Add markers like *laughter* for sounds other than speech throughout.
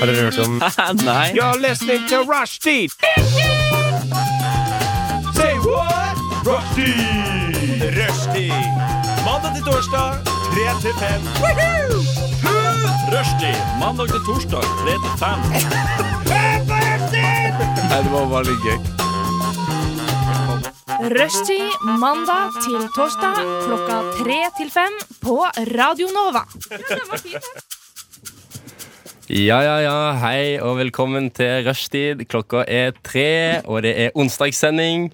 Har dere hørt om *laughs* Nei. You're listening to Rushdie. Say what? Rushdie. Rushdie. Mandag til torsdag, 3 til 5. Rushdie mandag til torsdag 3 til 5. *laughs* Nei, det var bare litt gøy. Rushtid mandag til torsdag klokka tre til fem på Radio Nova. Ja, ja, ja. Hei og velkommen til rushtid. Klokka er tre, og det er onsdagssending.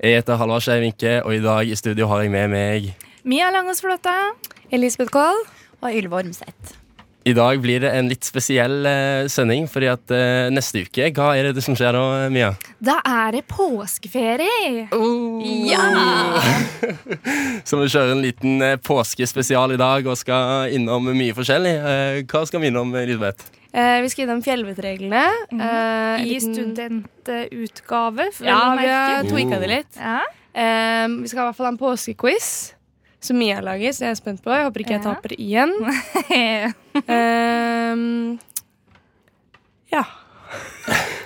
Jeg heter Halvard Skeivinke, og i dag i studio har jeg med meg Mia Langåsflåte. Elisabeth Kohl. Og Ylva Ormseth. I dag blir det en litt spesiell eh, sending, fordi at eh, neste uke Hva er det som skjer da, Mia? Da er det påskeferie. Ja! *laughs* Så vi kjører en liten eh, påskespesial i dag og skal innom mye forskjellig. Eh, hva skal vi innom, Elisabeth? Eh, vi skal innom fjellvettreglene. Eh, I liten- studentutgave. Ja, vi har tweaka det litt. Ja. Eh, vi skal i hvert fall ha en påskequiz som Mia lager, så jeg er spent på. Jeg håper ikke jeg taper igjen. *laughs* Eh, ja.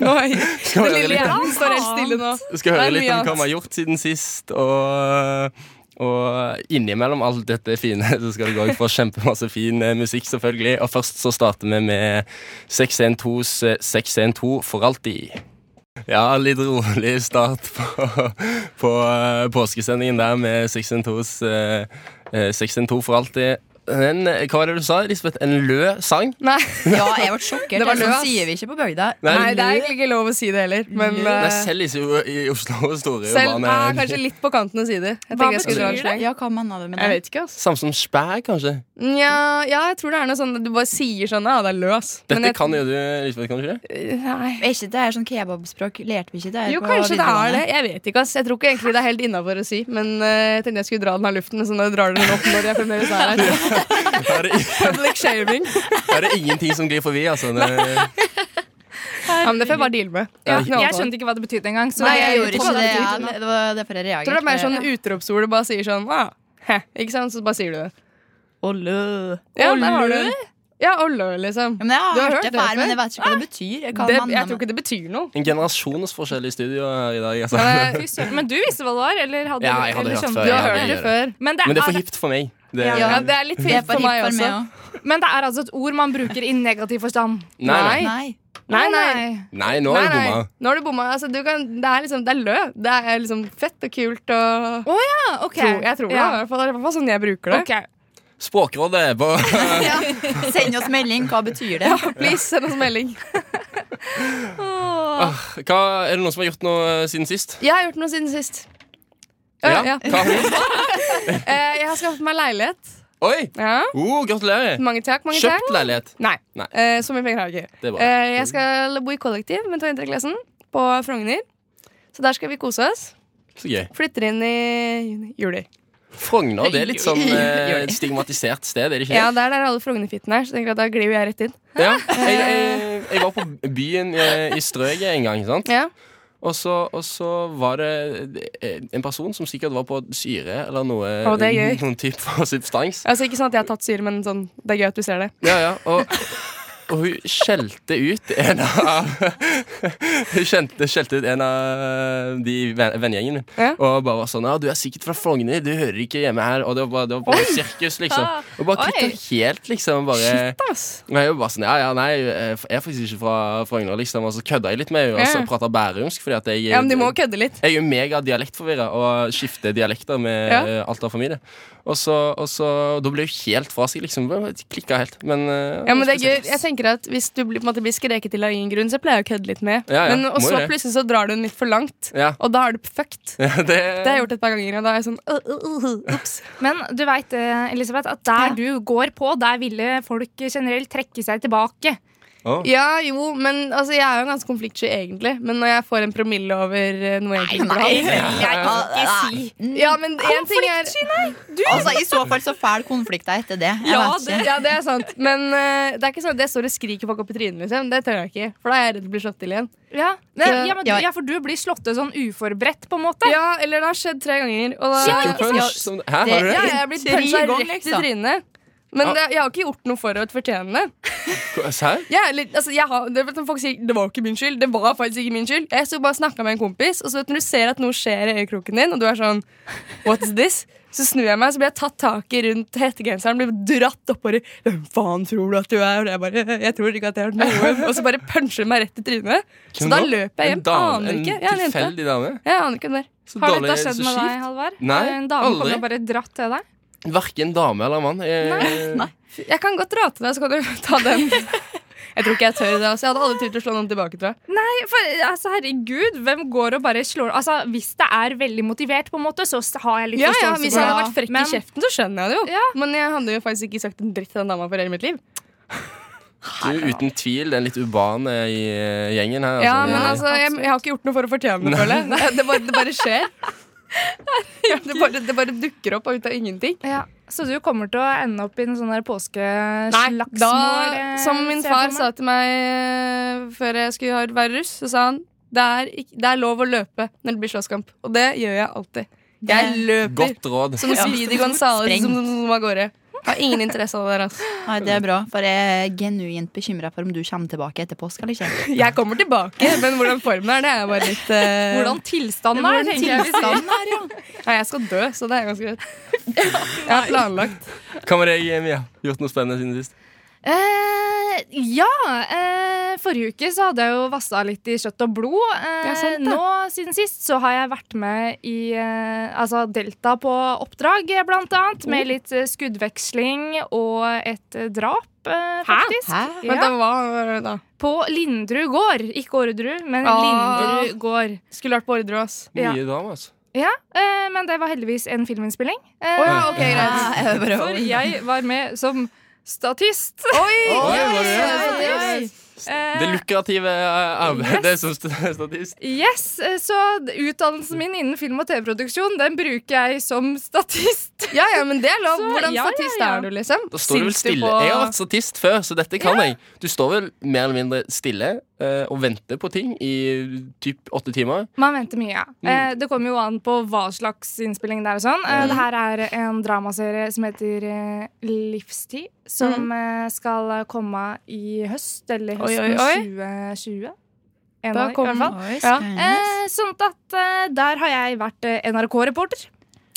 Nå er jeg, den lille hjernen står helt stille nå. skal høre litt om hva vi har gjort siden sist, og, og innimellom alt dette fine *laughs* så skal det gå for kjempemasse fin eh, musikk, selvfølgelig. Og først så starter vi med 612s eh, 612 for alltid. Ja, litt rolig start på, på eh, påskesendingen der med 612s eh, eh, 612 for alltid. Men eh, hva var det du sa, Lisbeth? En lø sang? Nei, *laughs* Ja, jeg ble sjokkert. Det var Sånn løs. sier vi ikke på bygda. nei, det er egentlig ikke lov å si det heller. Men Nei, eh, selv i, i Oslo *laughs* store selv er med- kanskje litt på kanten å si det. Jeg Hva jeg en betyr sleng. Ja, hva mener du med Jeg vet ikke, altså. Samme som spæ, kanskje? Ja, ja, jeg tror det er noe sånn du bare sier sånn Ja, det er løs. Dette Men jeg- kan jo du, Lisbeth, kanskje? ikke det? Nei. Er ikke det er sånn kebabspråk? Lærte vi ikke det Jo, kanskje det er det. Jeg vet ikke, ass. Jeg tror ikke egentlig det er helt innafor å si. Men uh, jeg tenkte jeg skulle dra den av luften, men så nå drar den opp når jeg fremdeles er her. *laughs* Er det, Public shaming. er det ingenting som glir forbi, altså? Det, Ja, men det får jeg bare deale med. Ja, jeg skjønte ikke hva det betydde engang. Så Nei, det- jeg gjorde ikke det. Ja, det var derfor jeg reagerte. tror det er mer sånn utropsord. Du bare sier sånn ah, hæ, Ikke sant? Så bare sier du det. Ja, der har du den. Ja, ollø, liksom. Ja, men jeg har, Du har hørt det før, men jeg vet ikke hva det betyr. Jeg, Det, jeg tror ikke det betyr noe. en generasjonsforskjell i studio her i dag. Altså. Eh, søren. Men du visste hva det var? Eller hadde Ja, jeg hadde eller hørt før, du har hørt det før. Men det, Men det er for hipt for meg. Det, Ja. Ja, det er litt hipt for for meg også. men det er altså et ord man bruker i negativ forstand. Nei, nei. Nei. Nei, nei. nei, nå har du bomma. Nå har du bomma. Altså, du kan, det er liksom, det er lø. Det er liksom fett og kult og Ja, ok. Tror- Jeg tror det. Ja. I hvert fall, det er i hvert fall sånn jeg bruker det. Ok. Språkrådet på *laughs* Ja. Send oss melding. Hva betyr det? Ja, Please, send oss melding. *laughs* hva, Er det noen som har gjort noe eh, siden sist? Jeg har gjort noe siden sist. Ja, ja. Hva har du? *laughs* Eh, jeg har skaffet meg leilighet. Oi! Ja. Oh, gratulerer. Mange takk. mange takk Kjøpt leilighet. Nei. Nei. Eh, så mye penger har jeg ikke. Det. Eh, jeg skal bo i kollektiv med Toyenteklassen på Frogner. Så der skal vi kose oss. Så gøy. Flytter inn i juni. juli. Frogner det er litt sånn eh, stigmatisert sted, er det ikke det? Ja, det er der alle frognerfittene her, er. Så jeg at da glir jo jeg rett inn. Ja, jeg, jeg, jeg var på byen eh, i Strøget en gang, sant? Ja. Og så, og så var det eh, en person som sikkert var på syre eller noe. Gøy. *laughs* Noen type for substans. Altså Ikke sånn at jeg har tatt syre, men sånn, det er gøy at du ser det. Ja, ja, og, og hun skjelte ut en av *laughs* Hun skjelte, skjelte ut en av de ven- vennegjengen min. Ja. Og bare var sånn Ja, du er sikkert fra Frogner, du hører ikke hjemme her. Og det var bare, det var bare sirkus, liksom. Og bare kutta helt, liksom. Bare Shit, ass. og jeg var bare sånn, ja, ja, nei, jeg er faktisk ikke fra Frogner, liksom. Og så kødda jeg litt med henne, og så prata bærumsk, fordi at jeg Ja, men de må kødde litt. jeg er jo mega dialektforvirra og skifter dialekter med Ja. eh, alt av familie. Og så, og så Da ble hun helt fra seg, liksom. Klikka helt. Men, eh, Ja, men det er gøy. Jeg tenker at Hvis du blir, på en måte, blir skreket til av ingen grunn, så pleier jeg å kødde litt med. Ja, ja, Men og må så det. plutselig så drar du den litt for langt, Ja. og da er du fucked. *laughs* Ja, det, Det har jeg gjort et par ganger, og da er jeg sånn uh, uh, uh, Ups. Men du veit, Elisabeth, at der Ja. du går på, der ville folk generelt trekke seg tilbake. Å. Ja, jo, men altså, jeg er jo ganske konfliktsky egentlig. Men når jeg får en promille over uh, noe jeg egentlig burde hatt ikke Ja, Konfliktsky, nei! ting er Altså, I så fall så fæl konflikt er etter det. Ja det, ja, det er sant. Men uh, det er ikke sånn at jeg står og skriker folk opp i trynet. Liksom. Det tør jeg ikke. For da er jeg redd for å bli slått til igjen. Ja, men, Ja. ja, men, Ja. ja, for du blir slått til sånn uforberedt, på en måte. Ja, eller det har skjedd tre ganger. Og da, Sucker punch. Som, hæ, har du ja, jeg har blitt Tre puncha rett i liksom. trynet. Men Ja. det, jeg har ikke gjort noe for å fortjene det. Serr? *laughs* Er altså, jeg har, det, vet du, folk sier det var ikke min skyld. Det var faktisk ikke min skyld. Jeg så bare snakka med en kompis, og så vet du, når du ser at noe skjer i øyekroken din, og du er sånn What's this? Så snur jeg meg, så blir jeg tatt tak i rundt hettegenseren, blir dratt oppover. Hvem faen tror du at du er? Og jeg bare Jeg tror ikke at jeg har noe. Og så bare puncher hun meg rett i trynet. Så da løper jeg En hjem. dame- Aner ikke. En er en tilfeldig dame? Jeg aner ikke hvem det er. Så Har dette skjedd med deg. Halvard? Nei, en dame aldri. kommer og bare dratt til deg? Verken dame eller mann. Jeg, Jeg kan godt dra til deg, så kan du *laughs* ta den. Jeg tror ikke jeg tør det. Altså. Jeg hadde aldri turt å slå noen tilbake, tror jeg. Nei, for altså, herregud, hvem går og bare slår Altså, Hvis det er veldig motivert, på en måte, så har jeg litt Ja, ja, forståelse Hvis jeg det. hadde vært frekk Men- i kjeften, så skjønner jeg det jo. Ja. Men jeg hadde jo faktisk ikke sagt en dritt til den dama for hele mitt liv. du uten tvil den litt urbane i eh, gjengen her. Ja, altså. men altså, jeg, jeg har ikke gjort noe for å fortjene det, føler jeg. Det, det, bare, det bare skjer. Det bare, det bare dukker opp ut av ingenting. Ja, Så du kommer til å ende opp i en sånn der Nei, påskeslagsmål? da, eh, som min far sa til meg eh, før jeg skulle ha- være russ, så sa han det er, det er lov å løpe når det blir slåsskamp. Og det gjør jeg alltid. Jeg løper Godt råd. som Speedy Gonzales som, som, som av gårde. Har ingen interesse av det der. Altså. Nei, det er bra, for jeg er genuint bekymra for om du kommer tilbake etter påske eller ikke. *laughs* Jeg kommer tilbake, men hvordan formen er, det er bare litt uh... Hvordan tilstanden er, Hvordan tenker jeg. Tilstanden er, ja. Nei, jeg skal dø, så det er ganske *laughs* greit. Jeg har planlagt. Hva med deg, Mia? Gjort noe spennende siden sist? Eh, ja. Eh, forrige uke så hadde jeg jo vassa litt i kjøtt og blod. Eh, sant nå siden sist så har jeg vært med i eh, altså Delta på oppdrag, blant annet. Med Oh. litt eh, skuddveksling og et eh, drap, eh, faktisk. Hæ? Men Ja. det var da På Lindrud gård. Ikke Orderud, men Ah. Lindrud gård. Skulle vært på Orderud, ass. Ja. dame, altså. Ja, eh, men det var heldigvis en filminnspilling. Eh, Å ja, ok, greit. *laughs* Ja, jeg bare, For jeg var med som statist. Oi! Oi, var det Oi, oi, oi. Eh, Det lukrative arbeidet arbeidet som statist. Yes, eh, så Utdannelsen min innen film- og TV-produksjon Den bruker jeg som statist. Ja, ja, men det er lov. *laughs* Hvordan ja, ja, statist ja. er du, liksom? Da står du vel stille. på- Jeg har vært statist før, så dette kan jeg. Du står vel mer eller mindre stille eh, og venter på ting i typ åtte timer. Man venter mye. ja. Mm. det kommer jo an på hva slags innspilling det er. og sånn. Mm. det her er en dramaserie som heter eh, Livstid, som mm. skal komme i høst, eller Oi, høsten oi, oi. 2020. En Da de, i hvert fall. Ja. Eh, sånn at eh, der har jeg vært eh, NRK-reporter.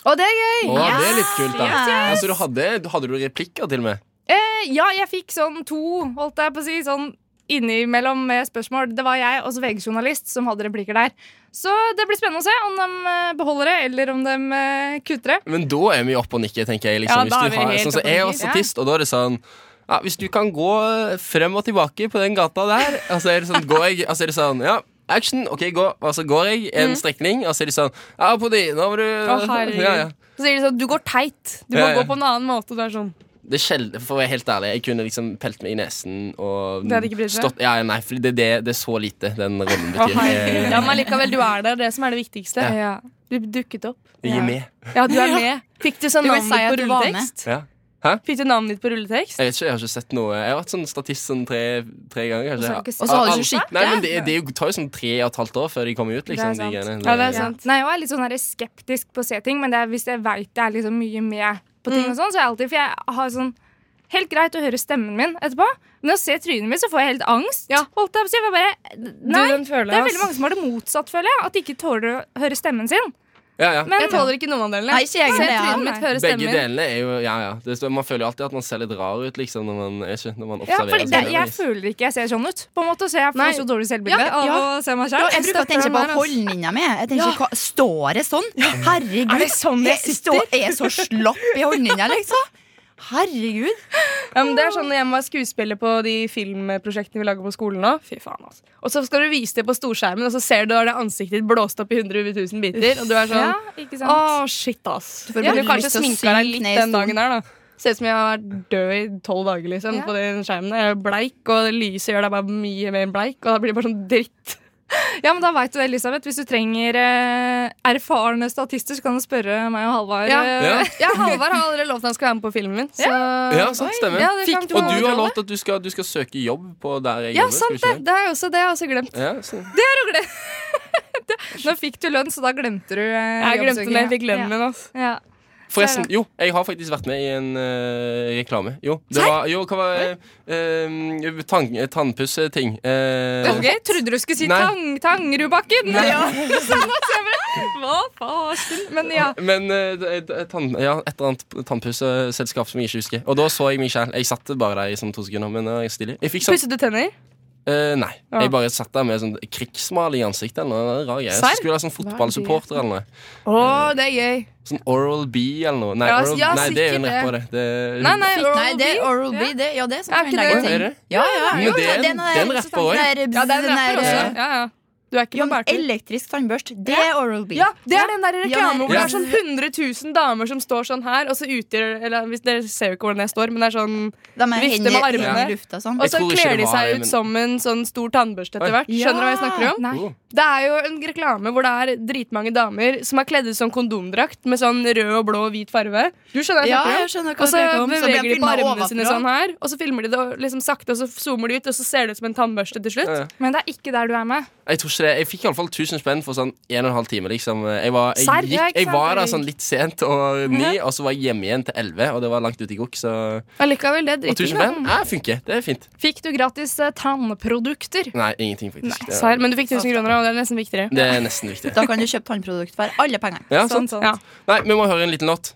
Og det er gøy! Å, det er litt kult, da. Yes, yes. Altså, du hadde, hadde du replikker til og med? Eh, ja, jeg fikk sånn to, holdt jeg på å si, sånn innimellom med spørsmål. Det var jeg og så VG-journalist som hadde replikker der. Så det blir spennende å se om de eh, beholder det, eller om de eh, kutter det. Men da er vi oppe og nikker, tenker jeg. Liksom. Ja, har, sånn så jeg var statist, ja. og da er det sånn ja, Hvis du kan gå frem og tilbake på den gata der, og så er det sånn, går jeg, og så er det sånn Ja, action, OK, gå. Og så går jeg en strekning, og så er det sånn Ja, på de, nå må du Å, herregud. ja, ja. Så sier de sånn, du går teit. Du må ja. gå på en annen måte. Du er sånn Det er sjelden, For å være helt ærlig, jeg kunne liksom pelt meg i nesen og Det hadde ikke blitt stått Ja, ja, nei, for det, det, det er så lite den rollen betyr. Oh, Ja, men likevel, du er der. Det som er det viktigste. Ja. Du dukket opp. jeg er med. Ja, du er med. Fikk du sånn navn på rulletekst? Ja. Fikk du navnet ditt på rulletekst? Jeg vet ikke, jeg har ikke sett noe Jeg har vært sånn statist sånn tre, tre ganger, kanskje. Og så har du ikke sett Nei, men det, det er tar jo sånn tre og et halvt år før de kommer ut, liksom. Det er de sant. greiene. Ja, det er Ja. sant. Nei, jeg er litt sånn skeptisk på å se ting, men det er, hvis jeg veit det er liksom mye med på ting, og sånn, så er jeg alltid For jeg har sånn Helt greit å høre stemmen min etterpå, men å se trynet mitt, så får jeg helt angst. Ja. Holdt jeg på å si. Bare, nei, du, det er veldig mange som har det motsatt, føler jeg. At de ikke tåler å høre stemmen sin. Ja, ja. Men Jeg tåler ikke noen av delene. Nei, ikke jeg heller, ja. mitt, Begge delene er jo Ja, ja. Det står, man føler jo alltid at man ser litt rar ut, liksom, når man, er ikke, når man ja, observerer fordi det, jeg føler ikke jeg ser sånn ut, på en måte, så jeg får Nei. så dårlig selvbilde Ja, av ja. å se meg sjøl. Jeg, jeg bruker å tenke på holdninga mi. Jeg tenker, hva, Står det sånn? Herregud. Er det sånn jeg sitter? står- er jeg så slapp i holdninga, liksom? Herregud. Ja, men det er sånn Når jeg må være skuespiller på de filmprosjektene vi lager på skolen nå. Fy faen, altså. Og så skal du vise det på storskjermen, og så ser du det ansiktet ditt blåst opp i 100 000 biter. Og du er sånn Ja. Å, shit, ass. får Du bare kanskje sminka deg litt den dagen der, da. Ser ut som jeg har vært død i tolv dager liksom, Ja. på den skjermen. Jeg er bleik, og lyset gjør deg bare mye mer bleik, og da blir det bare sånn dritt. Ja, men da vet du det, Elisabeth. Hvis du trenger eh, erfarne statister, så kan du spørre meg og Halvard. Ja. eh, Ja. Ja, Halvard har allerede lovt at han skal være med på filmen min. Så... Ja, sant, stemmer. Ja, det kan Og du har lovt at du skal, du skal søke jobb på der jeg Ja, jobber. sant det. Det har jeg også, det har jeg også glemt. Ja, så. *laughs* Nå fikk du lønn, så da glemte du eh, Jeg glemte når jeg fikk lønnen min. ass. Forresten, jo, jeg har faktisk vært med i en uh, reklame. Jo, det var, jo hva var uh, tang, Tannpusseting. Uh, Ok, Trodde du skulle si tang, Tangerudbakken. Ja. *laughs* Hva faen? Men ja. Men det- tann, ja, et eller annet tannpusseselskap som jeg ikke husker. Og da så jeg meg sjæl. Jeg satt bare der i sånn to sekunder, men uh, jeg. Jeg fikk sånn Pusset du tenner? Eh, Nei. Ja. Jeg bare satt der med sånn krigsmal i ansiktet. Eller noe rar greie. Så skulle jeg være sånn fotballsupporter eller noe. Å, det er gøy. Sånn Oral B eller noe. Nei, Ja, Oral, ja, nei det er jo en sikkert rapper, det. det Nei, nei, Nei, Oral det er Oral B. Det, ja, det er sånn Er ikke legger ting. Ja, ja, jo, det er en- er en rapper òg. Ja, det er en rapper også. Ja, ja. Du er ikke Ja, noen men elektrisk tannbørst, det er Oral B. Ja, det er den der reklamen hvor det er sånn 100 000 damer som står sånn her, og så utgjør Eller hvis dere ser jo ikke hvordan jeg står, men det er sånn De er vifter med armene. i lufta sånn. Og så kler de seg ut som en sånn stor tannbørste etter hvert. Skjønner du hva jeg snakker om? Nei. Oh. Det er jo en reklame hvor det er dritmange damer som er kledd ut som kondomdrakt med sånn rød og blå og hvit farve. Du skjønner hva jeg Ja, snakker om? jeg skjønner hva Og så beveger de de på armene sine sånn her, og så filmer de det liksom sakte, og så zoomer de ut, og så ser det ut som en tannbørste til slutt. Ja, ja. Men det er ikke der du er med. Jeg tror ikke det Jeg fikk iallfall 1000 spenn for sånn en og en halv time. Liksom. Jeg, var, jeg, Serr? gikk, jeg var der sånn litt sent og ni, og så var jeg hjemme igjen til elleve, og det var langt ute i gokk, så Allikevel, det driter Og 1000 dritdigg. spenn ja, funker. Det er fint. Fikk du gratis eh, tannprodukter? Nei, ingenting, faktisk. Det, Serr, Men du fikk 1000 kroner, og det er nesten viktigere. det er nesten viktig. Da kan du kjøpe tannprodukt for alle pengene. Ja, Sånn, sant. sånn. Ja. Nei, vi må høre en liten låt.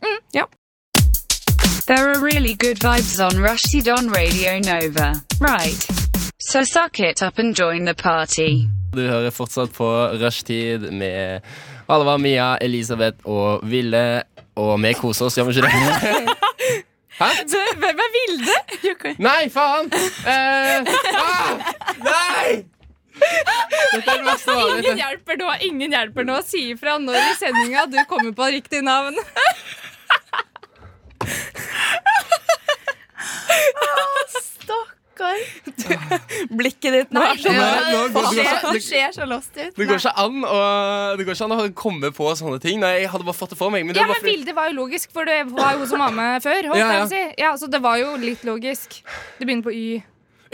There are really good vibes on Rushdie on Radio Nova. Right. So suck it up and join the party. Du hører fortsatt på Rushtid med Alva, Mia, Elisabeth og Ville. Og vi koser oss, gjør vi ikke det? *laughs* Hæ? Hvem er Vilde? Nei, faen! Eh, ah, nei! Ingen hjelper nå, ingen hjelper nå. Si ifra når i sendinga du kommer på riktig navn. *laughs* Stakkar. *laughs* Blikket ditt nå er sånn ser, går ikke- så lost ut. det går an å, det går ikke an å komme på sånne ting. Nei, Jeg hadde bare fått det for meg. Men det Ja, var men fordi- Vilde var jo logisk, for det var jo hun som var med før. Holdt Ja, ja. si. ja, så det var jo litt logisk. Det begynner på Y.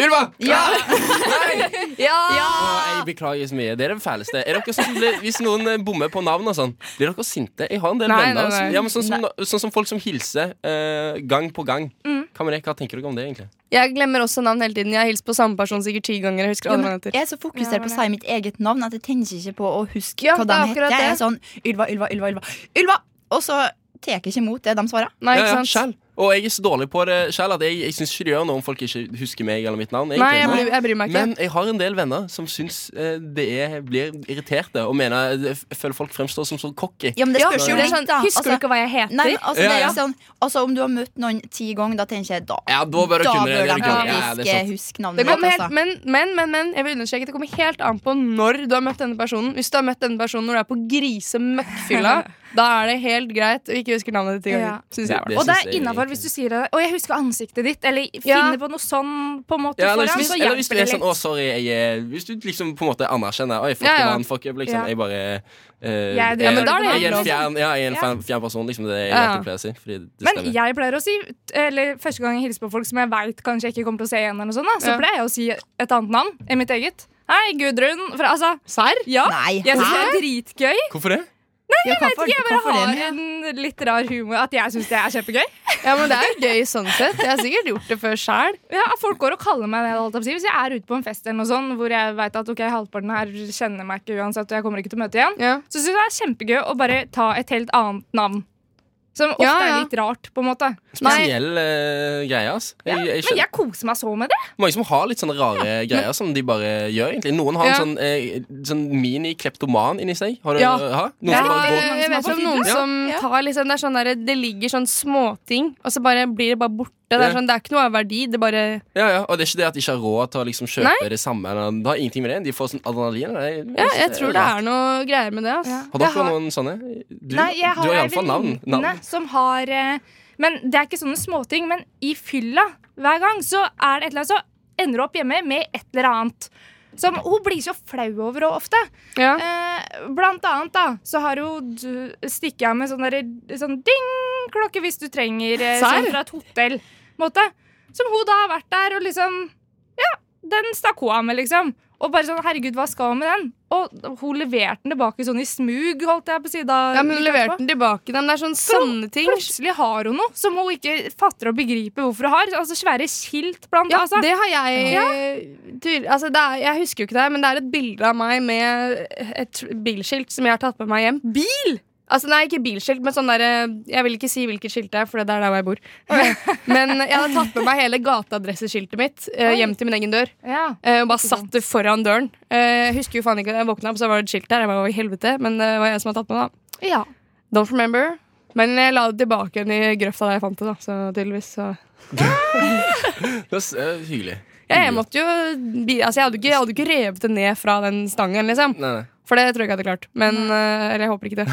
Ylva! Ja. Nei! *laughs* Ja! Å, jeg beklager så mye. Det er det fæleste. Er dere sånn som blir, hvis noen eh, bommer på navn og sånn, blir dere sinte? Jeg har en del Nei, venner. nei, nei. som- Ja, men sånn, som, sånn som folk som hilser uh, gang på gang. Mm. Hva det? Hva tenker dere om det, egentlig? Jeg glemmer også navn hele tiden. Jeg har hilst på samme person sikkert ti ganger. Jeg Ja, jeg er så fokusert på å si mitt eget navn at jeg tenker ikke på å huske Ja, hva de er heter. Jeg er sånn Ylva, Ylva, Ylva, Ylva. Ylva! Og så tar jeg ikke imot det de svarer. Nei, ikke ja, sant? Og jeg er så dårlig på det selv at jeg, jeg syns ikke det gjør noe om folk ikke husker meg eller mitt navn. egentlig. Nei, jeg bryr, jeg bryr meg ikke. Men jeg har en del venner som syns eh, det er, blir irriterte og mener jeg føler folk fremstår som så cocky. Ja, men det spørs jo det litt, sånn, da. husker du Altså, ikke hva jeg heter? Nei, altså, Ja, det ja. sånn, altså Om du har møtt noen ti ganger, da tenker jeg da Ja, da bør du Da kunne bør det. de det. Ja, faktisk det sant. huske navnet ditt. Altså. men, men, men, men jeg vil understreke det kommer helt an på når du har møtt denne personen. Hvis du har møtt denne personen når du er på grisemøkkfylla, *laughs* da er det helt greit å ikke huske navnet ditt ti Ja. Synes jeg. i Det Og det er innafor egentlig. hvis du sier det. Og jeg husker ansiktet ditt. Eller Ja. finner på noe sånn på en måte Ja, eller, foran. hvis, Så eller hvis du er sånn 'Å, sorry', jeg er Hvis du liksom på en måte anerkjenner Oi, fuck Ja, ja. man, fuck up, liksom. Ja. Jeg bare eh, Jeg- jeg, Ja, men da er det jeg er en fjern, ja, jeg er en fjern, fjern person, liksom. Det er det jeg pleier å si. Fordi det Men jeg pleier å si Eller første gang jeg hilser på folk som jeg veit kanskje jeg ikke kommer til å se igjen, eller noe sånt, da, så Ja. pleier jeg å si et annet navn enn mitt eget. Hei, Gudrun. For, altså, Serr? ja. Nei, Jeg syns det er dritgøy. Hvorfor det? Ja, ikke. Jeg bare har en litt rar humor. At jeg syns det er kjempegøy. Ja, men det er jo gøy sånn sett. Jeg har sikkert gjort det før sjæl. Ja, Folk går og kaller meg det. jeg. Hvis jeg er ute på en fest eller noe sånt, hvor jeg vet at ok, halvparten her kjenner meg ikke uansett, og jeg kommer ikke til å møte igjen, Ja. så syns jeg det er kjempegøy å bare ta et helt annet navn. Som ofte Ja, ja. er litt rart, på en måte. Spesiell uh, greie, altså. Jeg, jeg Men jeg koser meg så med det. Mange som har litt sånne rare greier som de bare gjør, egentlig. Noen har Ja. en sånn, eh, sånn mini-kleptoman inni seg. Har du Ja. ha? Noen Jeg, som bare går jeg vet om noen Ja. som tar liksom, det, er sånn der, det ligger sånn småting, og så bare blir det bare borte. Det er, sånn, det er ikke noe av verdi. Det bare Ja, ja, Og det er ikke det at de ikke har råd til å liksom kjøpe Nei. det samme. Det har ingenting med det. De får sånn adrenalin. Det, Ja, jeg tror det er noe greier med det. Altså. Ja. Har dere har- noen sånne? Du, Nei, jeg du har har ei iallfall navn. navn. som har eh, Men det er ikke sånne småting. Men i fylla hver gang så er det et eller annet Så ender du opp hjemme med et eller annet. Som hun blir så flau over og ofte. Ja. Eh, blant annet da Så har hun stikket av med sånn, sånn ding-klokke hvis du trenger eh, sånn fra et hotell. Måte. Som hun da har vært der og liksom Ja, den stakk hun av med, liksom. Og bare sånn, herregud, hva skal hun med den? Og hun leverte den tilbake sånn i smug, holdt jeg på å si. Da, Ja, men hun leverte den tilbake. Da. Men det er sånn sånne ting. Plutselig har hun noe som hun ikke fatter og begriper hvorfor hun har. Altså Svære skilt blant Ja, altså. det har jeg tydelig, altså det er, Jeg husker jo ikke det, men det er et bilde av meg med et bilskilt som jeg har tatt med meg hjem. Bil? Altså Nei, ikke bilskilt, men sånn derre Jeg vil ikke si hvilket skilt det er, for det er der jeg bor. *laughs* Men jeg hadde tatt med meg hele gateadresseskiltet mitt eh, hjem til min egen dør. Ja. eh, Og bare satt det foran døren. Eh, Jeg husker jo faen ikke Jeg våkna opp, så var det et skilt der. Jeg var i helvete, men det var jeg som hadde tatt med det. ja. Don't remember. Men jeg la det tilbake igjen i grøfta der jeg fant det. da Så tydeligvis så *laughs* Det er eh, hyggelig. Ja, jeg måtte jo Altså, jeg hadde jo ikke, jeg hadde ikke revet det ned fra den stangen, liksom. Nei, nei. For det tror jeg ikke jeg hadde klart. Men, eh, eller jeg håper ikke det.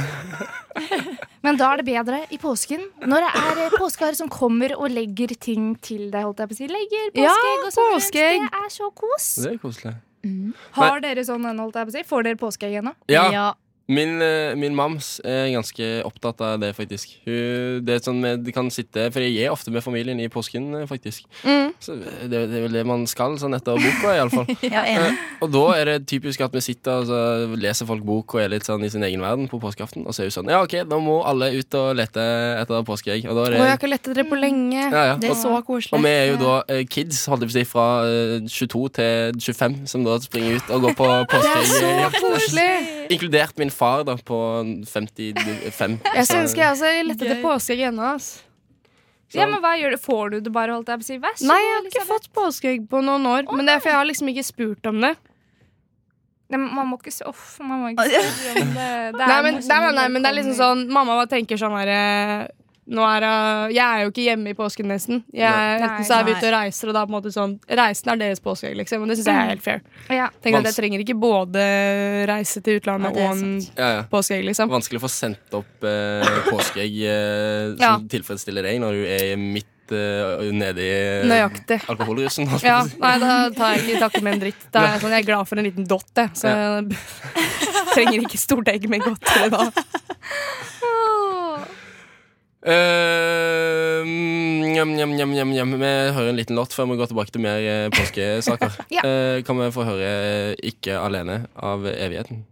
*laughs* Men da er det bedre i påsken. Når det er eh, påskeharer som kommer og legger ting til deg. holdt jeg på å si Legger Ja, påskeegg og sånn. påskeegg. Det er så kos. Det er koselig. Har dere sånn ennå, holdt jeg på å si? Får dere påskeegg ennå? Ja, Min, eh, min mams er ganske opptatt av det, faktisk. Hun, det er sånn med, kan sitte For jeg er ofte med familien i påsken, eh, faktisk. Mm. Så det, det er vel det man skal sånn etter boka, iallfall. *laughs* Ja, enig. og da er det typisk at vi sitter og så leser folk bok og er litt sånn i sin egen verden på påskeaften. Og så er hun sånn Ja, OK, nå må alle ut og lete etter påskeegg. Og da er det jeg har ikke lett etter det på lenge. ja, ja. Det er Og, så koselig. og vi er jo da eh, kids, holdt jeg på å si, fra eh, 22 til 25, som da springer ut og går på *laughs* påskeeggjakt. Koselig. Inkludert min far, da, på 55. Jeg skulle ønske jeg også lette etter påskeegg ennå. Ja, men hva gjør du? Får du det bare, holdt jeg på å si? Vær så Nei, jeg har ikke fått påskeegg på noen år. Men det er for jeg har liksom ikke spurt om det. Nei, man må ikke Uff, man må ikke *laughs* spørre om det. det er Nei, men, nei, nei, nei, men det er liksom sånn Mamma tenker sånn herre nå er, jeg- jeg er jo ikke hjemme i påsken nesten. Jeg, Nei. enten så er vi ute og reiser, og da på en måte sånn Reisen er deres påskeegg, liksom. Og det syns jeg er helt fair. Ja. Tenk at Jeg trenger ikke både reise til utlandet Ja, og en ja, ja. påskeegg, liksom. Vanskelig å få sendt opp eh, påskeegg eh, Ja. som tilfredsstiller deg når du er midt eh, nede i Nøyaktig. alkoholrusen. Ja, nei, da tar jeg ikke takke med en dritt. Da er jeg, sånn, jeg er glad for en liten dott, jeg. Så *laughs* jeg trenger ikke stort egg med godteri da. *laughs* Eh, njam, njam, njam, njam, njam. Vi hører en liten låt før vi går tilbake til mer eh, påskesaker. *laughs* Ja. Eh, kan vi få høre 'Ikke alene' av Evigheten?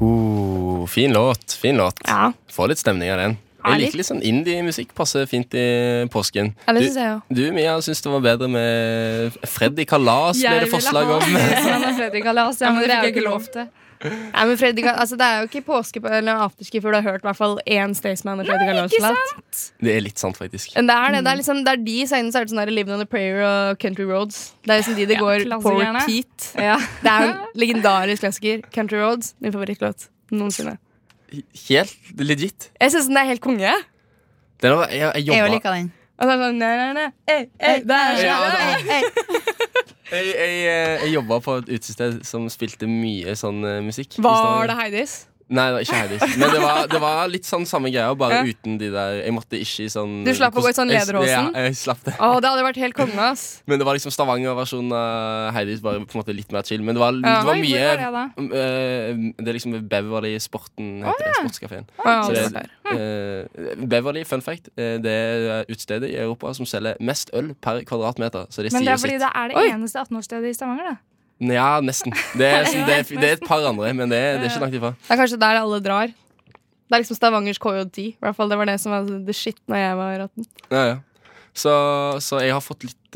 Uh, fin låt. Fin låt. Ja, Få litt stemning av den. Ja, Jeg litt. liker litt sånn indie-musikk. Passer fint i påsken. ja det Du, jeg også. du Mia, syns det var bedre med Freddy Kalas, ble det forslag om. *laughs* Fredrik Kalas, ja, men det er fikk jeg ikke lov til. Nei, men Freddy, altså, det er jo ikke påske på- eller afterski før du har hørt i hvert fall én Staysman og Freddy Kalas-låt. Det er litt sant, faktisk. Men det er det. Det er, liksom, det er de sangene som er sånn der Living on a Prayer og Country Roads. Det er liksom de det Ja, går på repeat. Ja. Det er en legendarisk klassiker. Country Roads, min favorittlåt noensinne. Helt legit. Jeg syns den er helt konge. Den var, jeg, jeg Jeg òg liker den. Og så er sånn, nei, nei, nei. Ei, ei, det er så Ja, det Ei, ei. *laughs* Jeg, jeg, eh, jeg jobba på et utested som spilte mye sånn eh, musikk. Var det Heidis? Nei, det var ikke Heidis. *laughs* Men det var, det var litt sånn samme greia, bare Ja. uten de der Jeg måtte ikke i sånn Du slapp å gå i sånn lederhåsen? lederhosen? Ja, jeg slapp det. Å, det hadde vært helt konge, ass. *laughs* Men det var liksom Stavanger-versjonen av Heidis, bare på en måte litt mer chill. Men det var, Ja. det var mye var det eh, Det er liksom Beverly Sporten, heter det. Sportskafeen. Å, ja, Så det det, er eh, Beverly, fun fact, uh, det er utstedet i Europa som selger mest øl per kvadratmeter. Så det Men det er fordi sitt. det er det Oi. eneste 18-årsstedet i Stavanger, da. Ja, nesten. Det er, *laughs* det, er, det er et par andre, men det, er- det er ikke langt ifra. Det er kanskje der alle drar. Det er liksom Stavangers KJ10. I hvert fall Det var det som var the shit når jeg var 18. Ja, ja. Så, så jeg har fått litt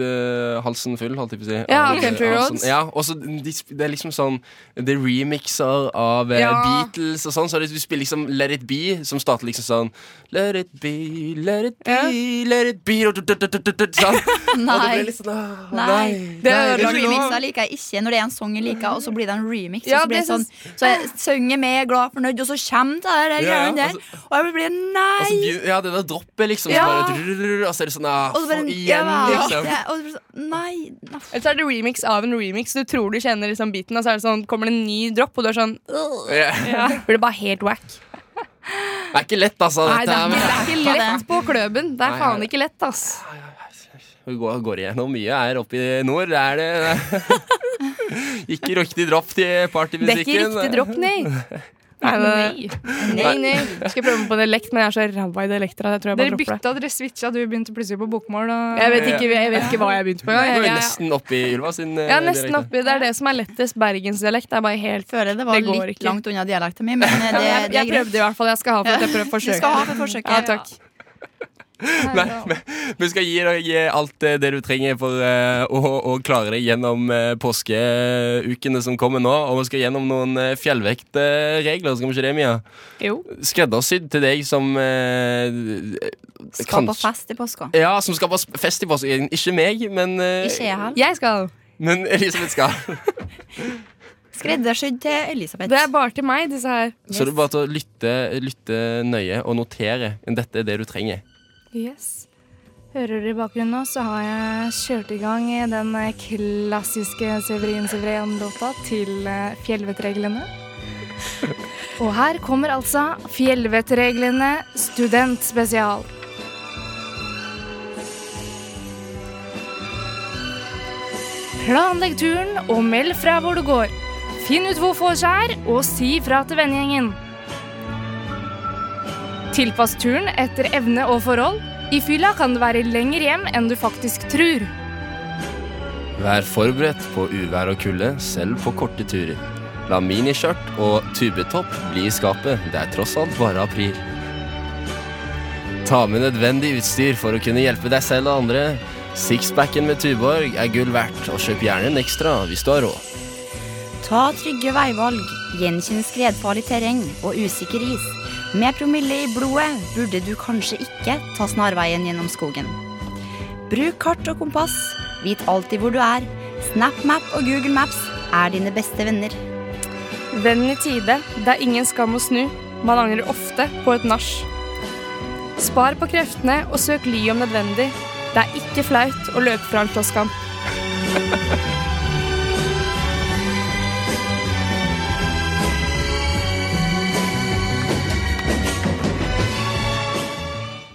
halsen full, holdt jeg på å si. Ja, av- Country Roads. Sånn, ja, og så de, det er liksom sånn Det er remixer av eh, Ja. Beatles og sånn. Så det, du spiller liksom Let It Be, som starter liksom sånn Let it be, let it be, Ja. let it be og, sånn. *laughs* og det Nei. blir litt sånn ah, Nei. Nei. Det det er. Remixer liker jeg ikke når det er en sang jeg liker, og så blir det en remix. Ja, så blir det sånn Så jeg synger med, glad, fornøyd, og så kommer det der, der, Ja, greiene der. altså- Og jeg blir så nei! begynner- ja, det der droppet, liksom. Så bare, og så er det sånn ah, for igjen, ja, liksom. ja, og så sånn, Nei. Eller så er det remix av en remix. Du tror du kjenner liksom beaten, og så er det sånn, kommer det en ny dropp, og du er sånn yeah. Ja. *laughs* Blir det bare helt wack. Det er ikke lett, altså. Nei, det er, ikke, det er ikke lett på kløben. Det er Nei, faen ikke lett, ass. Vi går, går igjennom mye her oppe i nord. Det er det. *laughs* ikke riktig dropp til partymusikken. Det er ikke riktig dropp, nei. *laughs* Nei, nei, Nei. Skal jeg prøve meg på dialekt, men jeg er så ræva i dialekter at jeg tror jeg bare Dere bytta, dere switcha, du begynte plutselig på bokmål. Og... Jeg vet ikke, jeg vet ikke hva jeg begynte på er Jeg- jeg- nesten oppi Ylva sin ja, Jeg er nesten oppi. Det er det som er lettest bergensdialekt. Det er bare helt Føler det var Det litt ikke. langt unna dialekten min, men det, det, jeg, det er jeg prøvde i hvert fall. Jeg skal ha for at jeg prøver *laughs* Du skal ha for forsøket. Ja, takk. Nei, men vi skal gi deg alt eh, det du trenger for eh, å, å klare deg gjennom eh, påskeukene som kommer nå. Og vi skal gjennom noen uh, fjellvektregler, skal vi ikke det, Mia? Jo. Skreddersydd til deg som Skal på fest i påska. Ja, som skal på fest i påsken. Ikke meg, men, Ikke jeg heller. Jeg skal. men Elisabeth skal. *laughs* Skreddersydd til Elisabeth. Det er bare til meg, disse her. Så det er bare til å lytte, lytte nøye og notere. Dette er det du trenger. Yes. Hører dere i bakgrunnen nå, så har jeg kjørt i gang den klassiske Severin Severin-låta til eh, Fjellvettreglene. Og her kommer altså Fjellvettreglene studentspesial. Planlegg turen og meld fra hvor du går. Finn ut hvor få skjær, og si fra til vennegjengen. Tilpass turen etter evne og forhold. I fylla kan det være lenger hjem enn du faktisk tror. Vær forberedt på uvær og kulde, selv på korte turer. La miniskjørt og tubetopp bli i skapet. Det er tross alt bare april. Ta med nødvendig utstyr for å kunne hjelpe deg selv og andre. Sixpacken med Tuborg er gull verdt, og kjøp gjerne en ekstra hvis du har råd. Ta trygge veivalg, gjenkjenn skredfarlig terreng og usikker is. Med promille i blodet burde du kanskje ikke ta snarveien gjennom skogen. Bruk kart og kompass, vit alltid hvor du er. SnapMap og Google Maps er dine beste venner. Venn i tide. Det er ingen skam å snu. Man angrer ofte på et nach. Spar på kreftene og søk ly om nødvendig. Det er ikke flaut å løpe fra en slåsskamp. *laughs*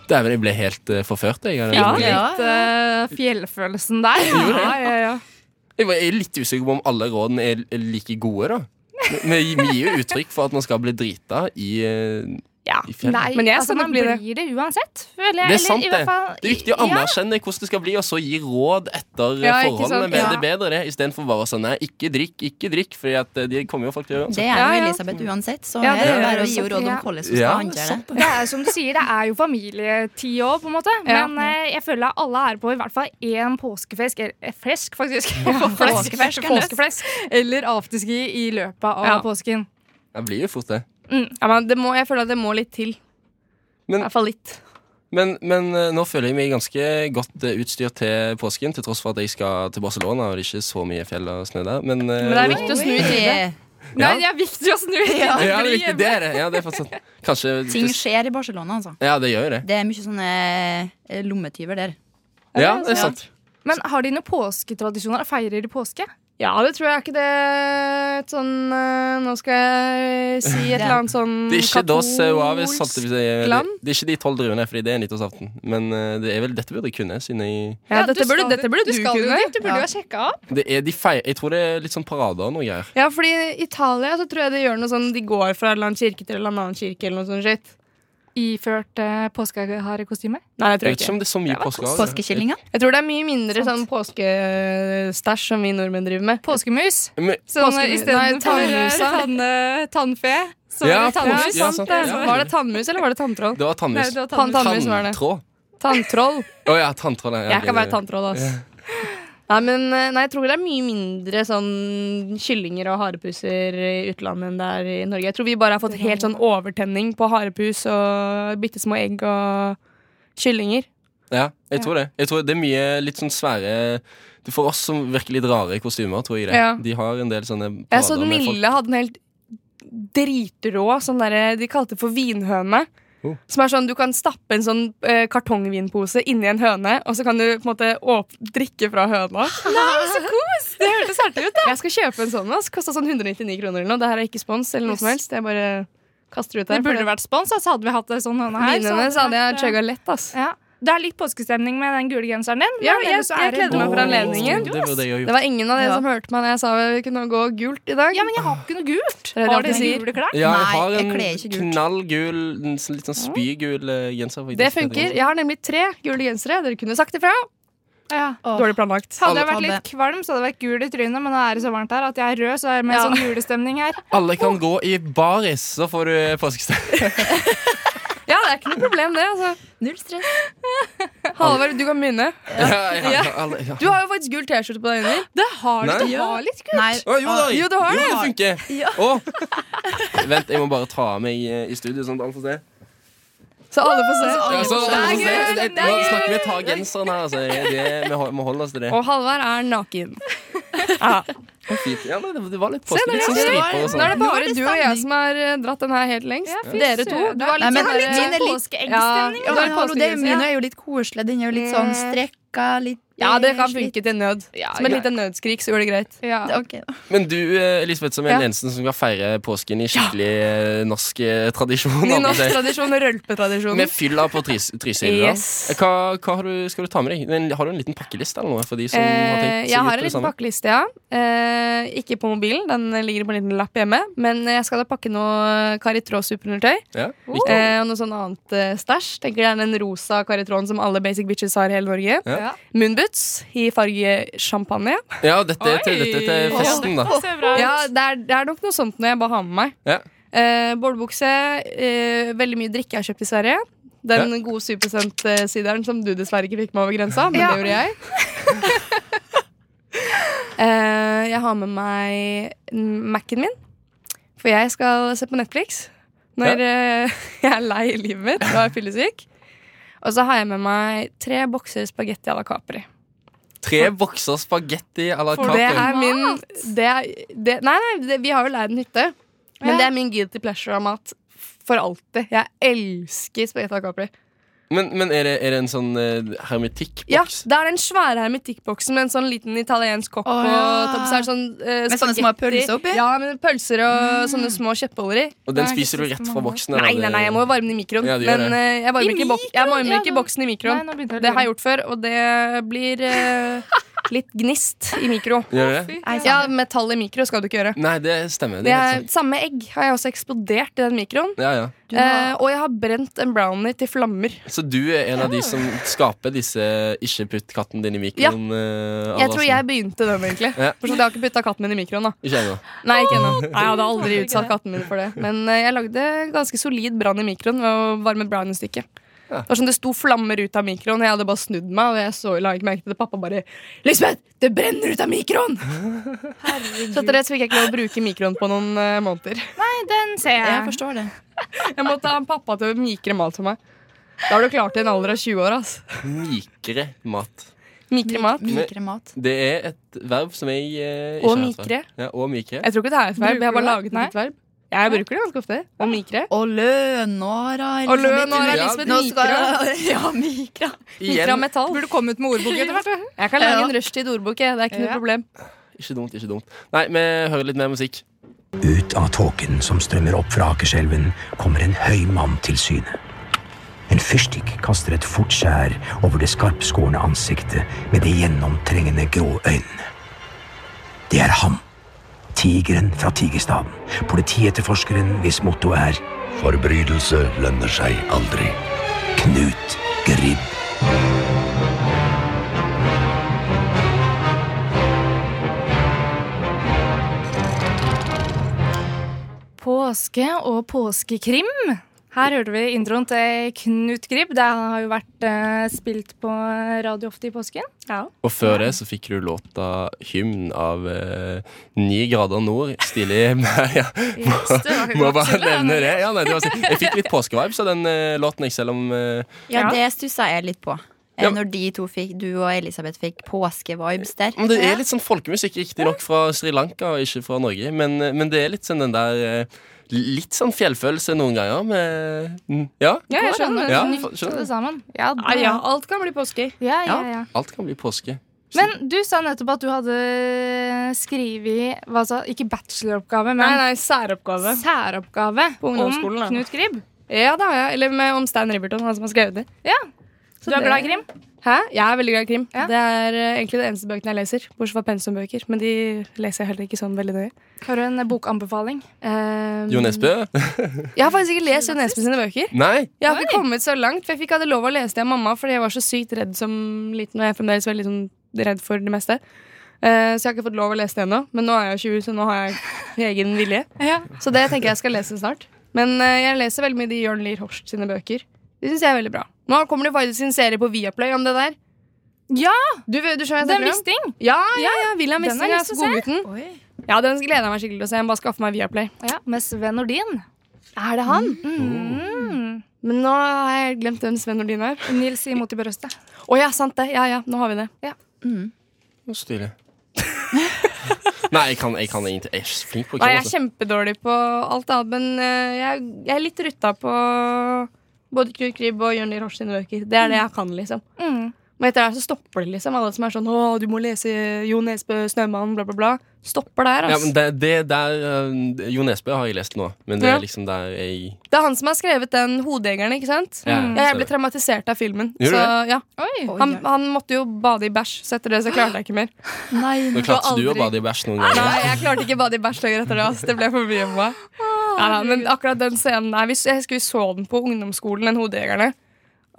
Dæven, jeg ble helt uh, forført, jeg. av Ja, litt uh, fjellfølelsen der. Ja, ja, ja. Jeg jeg er litt usikker på om alle rådene er, like gode, da. Vi vi gir jo uttrykk for at man skal bli drita i, eh, Ja. i fjellet. Nei, Men jeg altså, nok man bli det. blir det uansett. føler jeg. Det er Eller sant, i hvert det. fall- Det er viktig å Ja. anerkjenne hvordan det skal bli, og så gi råd etter Ja, forholdene. Med Ja. det bedre det, istedenfor bare sånn nei, ikke drikk, ikke drikk, for de kommer jo folk til å gjøre Det er jo. Elisabeth uansett, så Ja, det er det er bare å gi henne råd om hvordan hun skal Ja, håndtere det. Det er som du sier, det er jo familietid òg, på en måte. Ja. Men eh, jeg føler alle er på i hvert fall én påskefisk, eller eh, flesk, faktisk. påskefisk, *laughs* Påskefisk. Eller afterski i løpet av Ja. påsken. Det blir jo fort det. Ja men det må, jeg føler at det må litt til. Men- I hvert fall litt. Men, men eh, nå føler jeg meg ganske godt eh, utstyrt til påsken, til tross for at jeg skal til Barcelona, og det er ikke så mye fjell og snø der. Men, eh, Men det er viktig å snu i tide. Nei, det er viktig å snu i Ja, tide, det er fordi- Det er det. Ja, det er faktisk, kanskje Ting skjer i Barcelona, altså. Ja, det gjør det. Det er mye sånne lommetyver der. Ja, det er sant. Men har de noen påsketradisjoner? Feirer de påske? Ja, det tror jeg er ikke det et sånn eh, Nå skal jeg si et eller annet sånn Det er ikke. Det, land? det er ikke de tolv druene, fordi det er nyttårsaften. Men eh, det er vel dette burde jeg kunne, siden jeg Ja, dette burde, skal- dette burde du, skal kunne. Du burde jo ha sjekka opp. det er de feir, Jeg tror det er litt sånn parader og noe greier. Ja, fordi i Italia så tror jeg de gjør noe sånn De går fra en eller annen kirke til en eller annen kirke eller noe sånt shit. Iført uh, påskeharekostyme? Nei, jeg tror Jeg jeg vet ikke ikke. om det er så mye påskeharer. Påskekyllinger. Jeg tror det er mye mindre sånn påskestæsj som vi nordmenn driver med. Påskemus. Men, Sånn Påskemus. Istedenfor tann, tannfe. Så Ja, er det tannmus. ja, sant, det. ja. Var det tannmus, eller var det tanntroll? det var Nei, tannmus. det var tannmus. var. Tanntråd. Tanntroll. Å ja, tanntråd. ja, Jeg kan være tanntroll, ass. Nei, men eh, nei, jeg tror det er mye mindre sånn kyllinger og harepuser i utlandet enn det er i Norge. Jeg tror vi bare har fått helt sånn overtenning på harepus og bitte små egg og kyllinger. Ja, jeg tror det. Jeg tror det er mye litt sånn svære For oss som virker litt rare kostymer, tror jeg det. Ja. De har en del sånne Jeg så parader med folk. Nille hadde en helt dritrå sånn derre De kalte det for vinhøne. Oh. Som er sånn, Du kan stappe en sånn eh, kartongvinpose inni en høne, og så kan du på en måte åp drikke fra høna. *laughs* Nei, så kos! Det hørtes artig ut. da Jeg skal kjøpe en sånn. Altså. Kosta sånn 199 kroner eller noe. Det her er ikke spons eller noe Yes. som helst. Jeg bare kaster det ut her. Det burde vært spons, så hadde vi hatt det sånn høne her. Så hadde jeg det vært, chugga lett, ass. Ja. Det er litt påskestemning med den gule genseren din. Ja, jeg- jeg kledde meg for anledningen. Det, Det Det var ingen av dere Ja. som hørte meg når jeg sa vi kunne gå gult i dag. Ja, men jeg har ikke noe gult. Har dere gule klær? Ja, jeg har en knallgul, en sånn- litt sånn spygul eh, genser. faktisk. Det funker. Jeg har nemlig tre gule gensere. Dere kunne sagt ifra. Ja. Dårlig planlagt. Hadde jeg vært litt kvalm, så hadde jeg vært gul i trynet, men nå er det så varmt her at jeg er rød, så er det med Ja. sånn julestemning her. Alle kan gå i baris, så får du påskestemning. *laughs* Ja, det er ikke noe problem, det. altså Null stress. Halvard, du kan begynne. Ja, ja, ja. Du har jo faktisk gul T-skjorte på deg under. Det har Nei. du. Du har litt kult. Nei, Å, jo da! Jo, du har det. funker. Ja. Å. Vent, jeg må bare ta av meg eh, i studio, sånn at alle får se. Så alle får se. Ja, så alle får se. Det er Det- gøy, Nå snakker vi ta genseren her. Altså. Det, vi må holde oss til det. Og Halvard er naken. Ja. Ja, det, det var litt Se, påske. det Litt striper og Nå er det bare du og jeg som har eh, dratt den her helt lengst. Ja, Dere to. Du har litt sånn min er litt- Påskeeggstemning. Ja, Ja, det, er jo litt koselig. Den er jo litt sånn strekka. Litt Ja, det kan funke til nød. Ja, Som et ja. lite nødskrik, så går det greit. Ja. Okay, da. Men du, eh, Elisabeth, som er Ja. eneste som skal feire påsken i skikkelig ja. norsk eh, tradisjon. Norsk tradisjon, rølpetradisjon. Med fylla på Trys- Trysil. Yes. Hva, hva har du, skal du ta med deg? Har du en liten pakkeliste eller noe? For de som har Eh, tenkt jeg har en liten pakkeliste, ja. Eh, ikke på mobilen, den ligger på en liten lapp hjemme. Men jeg skal da pakke noe Caritrå-superundertøy. Ja, oh. Eh, og noe sånn annet eh, stæsj. Tenker det er den rosa Caritråen som alle basic bitches har i hele Norge. Ja. Moonboots i farge champagne. ja, dette er til, dette er til festen, da. Ja, det er, det er nok noe sånt når jeg bare har med meg. Ja. Eh, Bålbukse. Eh, veldig mye drikke jeg har kjøpt i Sverige. Den gode 7 %-sideren som du dessverre ikke fikk med over grensa, men Ja. det gjorde jeg. *laughs* eh, jeg har med meg Mac-en min, for jeg skal se på Netflix når ja. *laughs* jeg er lei i livet mitt og er fyllesyk. Og så har jeg med meg tre bokser spagetti à la Capri. Tre bokser spagetti à la For det er min det er, det, Nei, nei, det, vi har jo leid en hytte. Men Ja. det er min guilty pleasure av mat for alltid. Jeg elsker spagetti à la Capri. Men, men er, det, er det en sånn uh, Ja, det er den svære hermetikkboksen med en sånn liten italiensk kokk Oh, ja. toppen. Så er det sånn uh, Med sånne små pølser oppi? Ja, med pølser og sånne små kjeppholder i. Og den spiser du rett fra boksen? Nei, nei, nei, jeg må jo varme den i mikroen. Ja, men eh, jeg varmer, I ikke, bok jeg varmer ikke Ja, boksen i Nei, mikroen. å Det har jeg gjort før, og det blir *laughs* litt gnist i mikro. Gjør det? Ja, metall i mikro skal du ikke gjøre. Nei, det stemmer. Det er samme egg har jeg også eksplodert i den mikroen. Ja, ja. Eh, og jeg har brent en brownie til flammer. Så du er en av de som skaper disse 'ikke putt katten din i mikroen'? Ja. Jeg tror jeg begynte den, egentlig. Ja. Forstått, jeg har ikke putta katten min i mikroen. da Ikke ennå. Nei, ikke ennå. Nei, Jeg hadde aldri utsatt katten min for det. Men eh, jeg lagde ganske solid brann i mikroen ved å varme et browniestykket. Ja. Det var sånn det sto flammer ut av mikroen. Jeg hadde bare snudd meg, og jeg så, la ikke merke til det. Pappa bare 'Lisbeth, det brenner ut av mikroen!' Så etter det så fikk jeg ikke lov å bruke mikroen på noen uh, måneder. Nei, den ser jeg. Jeg forstår det. Jeg måtte ha pappa til å mikre mat for meg. Da har du klart det i en alder av 20 år. ass Mikre mat. Mikre mat. Mikre mat. Det er et verb som jeg eh, ikke Og har hørt mikre. før. Ja, og mikre. Jeg tror ikke det er et verb. Jeg har bare laget det? et verb. Jeg bruker det ganske ofte. Og mikre. Og lønåra. Og lønåra, er Elisabeth et Mikra. *laughs* Ja, mikra. Mikra metall. Burde komme ut med ordbok etter hvert. Jeg kan lage en rushtid-ordbok. Det er ikke noe problem. ikke dumt, ikke dumt. Nei, vi hører litt mer musikk. Ut av tåken som strømmer opp fra Akerselven, kommer en høy mann til syne. En fyrstikk kaster et fort skjær over det skarpskårne ansiktet med de gjennomtrengende grå øynene. Det er ham. Tigeren fra Tigerstaden. Politietterforskeren hvis motto er Forbrytelse lønner seg aldri. Knut Gribb. Påske og påskekrim. Her hørte vi introen til Knut Grib. Det har jo vært eh, spilt på radio ofte i påsken. Og før det så fikk du låta 'Hymn' av eh, Ni grader nord. Stilig. *laughs* ja, Yes, må bare *laughs* nevne det. det. Ja, nei, det var, jeg fikk litt påskevibes av den eh, låten, jeg, selv om eh, Ja, Ja. det stussa jeg litt på. Eh, Ja. Når de to fikk, du og Elisabeth fikk påskevibes der. Men Det er litt sånn folkemusikk, riktignok fra Sri Lanka ikke fra Norge. Men, eh, men det er litt sånn den der eh, Litt sånn fjellfølelse noen ganger med mm, Ja, Ja, jeg skjønner. Ja, skjønner. det sammen. Ja, Ja, ja, alt kan bli påske. ja, ja, ja. alt kan bli påske. Men du sa nettopp at du hadde skrevet hva sa, Ikke bacheloroppgave, men Nei, nei, særoppgave. særoppgave På ungdomsskolen, da. om Knut Gribb. Ja, det har jeg. Eller med, om Stein Riberton, han som har skrevet det. Ja. Så Du er det- glad i krim? Hæ? Jeg er veldig glad i krim. Ja. Det er eh, egentlig de eneste bøkene jeg leser. Bortsett fra pensumbøker. Men de leser jeg heller ikke sånn veldig nøye. Har du en bokanbefaling? Um, Jo Nesbø? Jeg har faktisk ikke lest Jo Nesbø sine bøker. Nei? Jeg har ikke kommet så langt, for jeg fikk hadde lov å lese det av mamma fordi jeg var så sykt redd som liten. Og jeg er fremdeles veldig sånn, redd for det meste. Eh, så jeg har ikke fått lov å lese det ennå. Men nå er jeg 20, så nå har jeg egen vilje. Ja. Så det tenker jeg skal lese snart. Men eh, jeg leser veldig mye de Jørn Lier Horst sine bøker. De syns jeg er veldig bra. Nå kommer det faktisk en serie på Viaplay om det der. Ja! Du, du skjønner den Wisting. Ja, ja, ja, William Wisting, er ja. Godgutten. Ja, den gleder jeg meg skikkelig til å se. Jeg bare skaffe meg Viaplay. Ja, med Sven Nordin. Er det han? Mm. Men nå har jeg glemt hvem Sven Nordin er. Nils imot i brøstet. Å ja, sant det. Ja, ja, nå har vi det. Nå styrer. *laughs* Nei, jeg kan, jeg kan egentlig Jeg er flink på Nei, jeg er kjempedårlig på alt annet, men eh, jeg, jeg er litt rutta på både Knut Kribb og Jørn Lier Horst sine bøker. Det er det jeg kan, liksom. Mm. Men etter det så stopper det, liksom. Alle som er sånn 'Å, du må lese Jo Nesbø, Snømann', bla, bla, bla. Stopper der, Ja, altså. men det, det der uh, Jo Nesbø har jeg lest nå, men det Ja. er liksom der jeg Det er han som har skrevet den 'Hodejegeren', ikke sant? Ja, Ja, jeg ble traumatisert av filmen. Gjorde så, det? ja. Oi. han, han måtte jo bade i bæsj, så etter det så klarte jeg ikke mer. *gasps* Nei, Nå klarte aldri- du å bade i bæsj noen ganger. Nei, jeg klarte ikke bade i bæsj lenger etter det. Altså. Det ble for mye for meg. Ja, men akkurat den scenen der Jeg husker vi så den på ungdomsskolen, den Hodejegerne.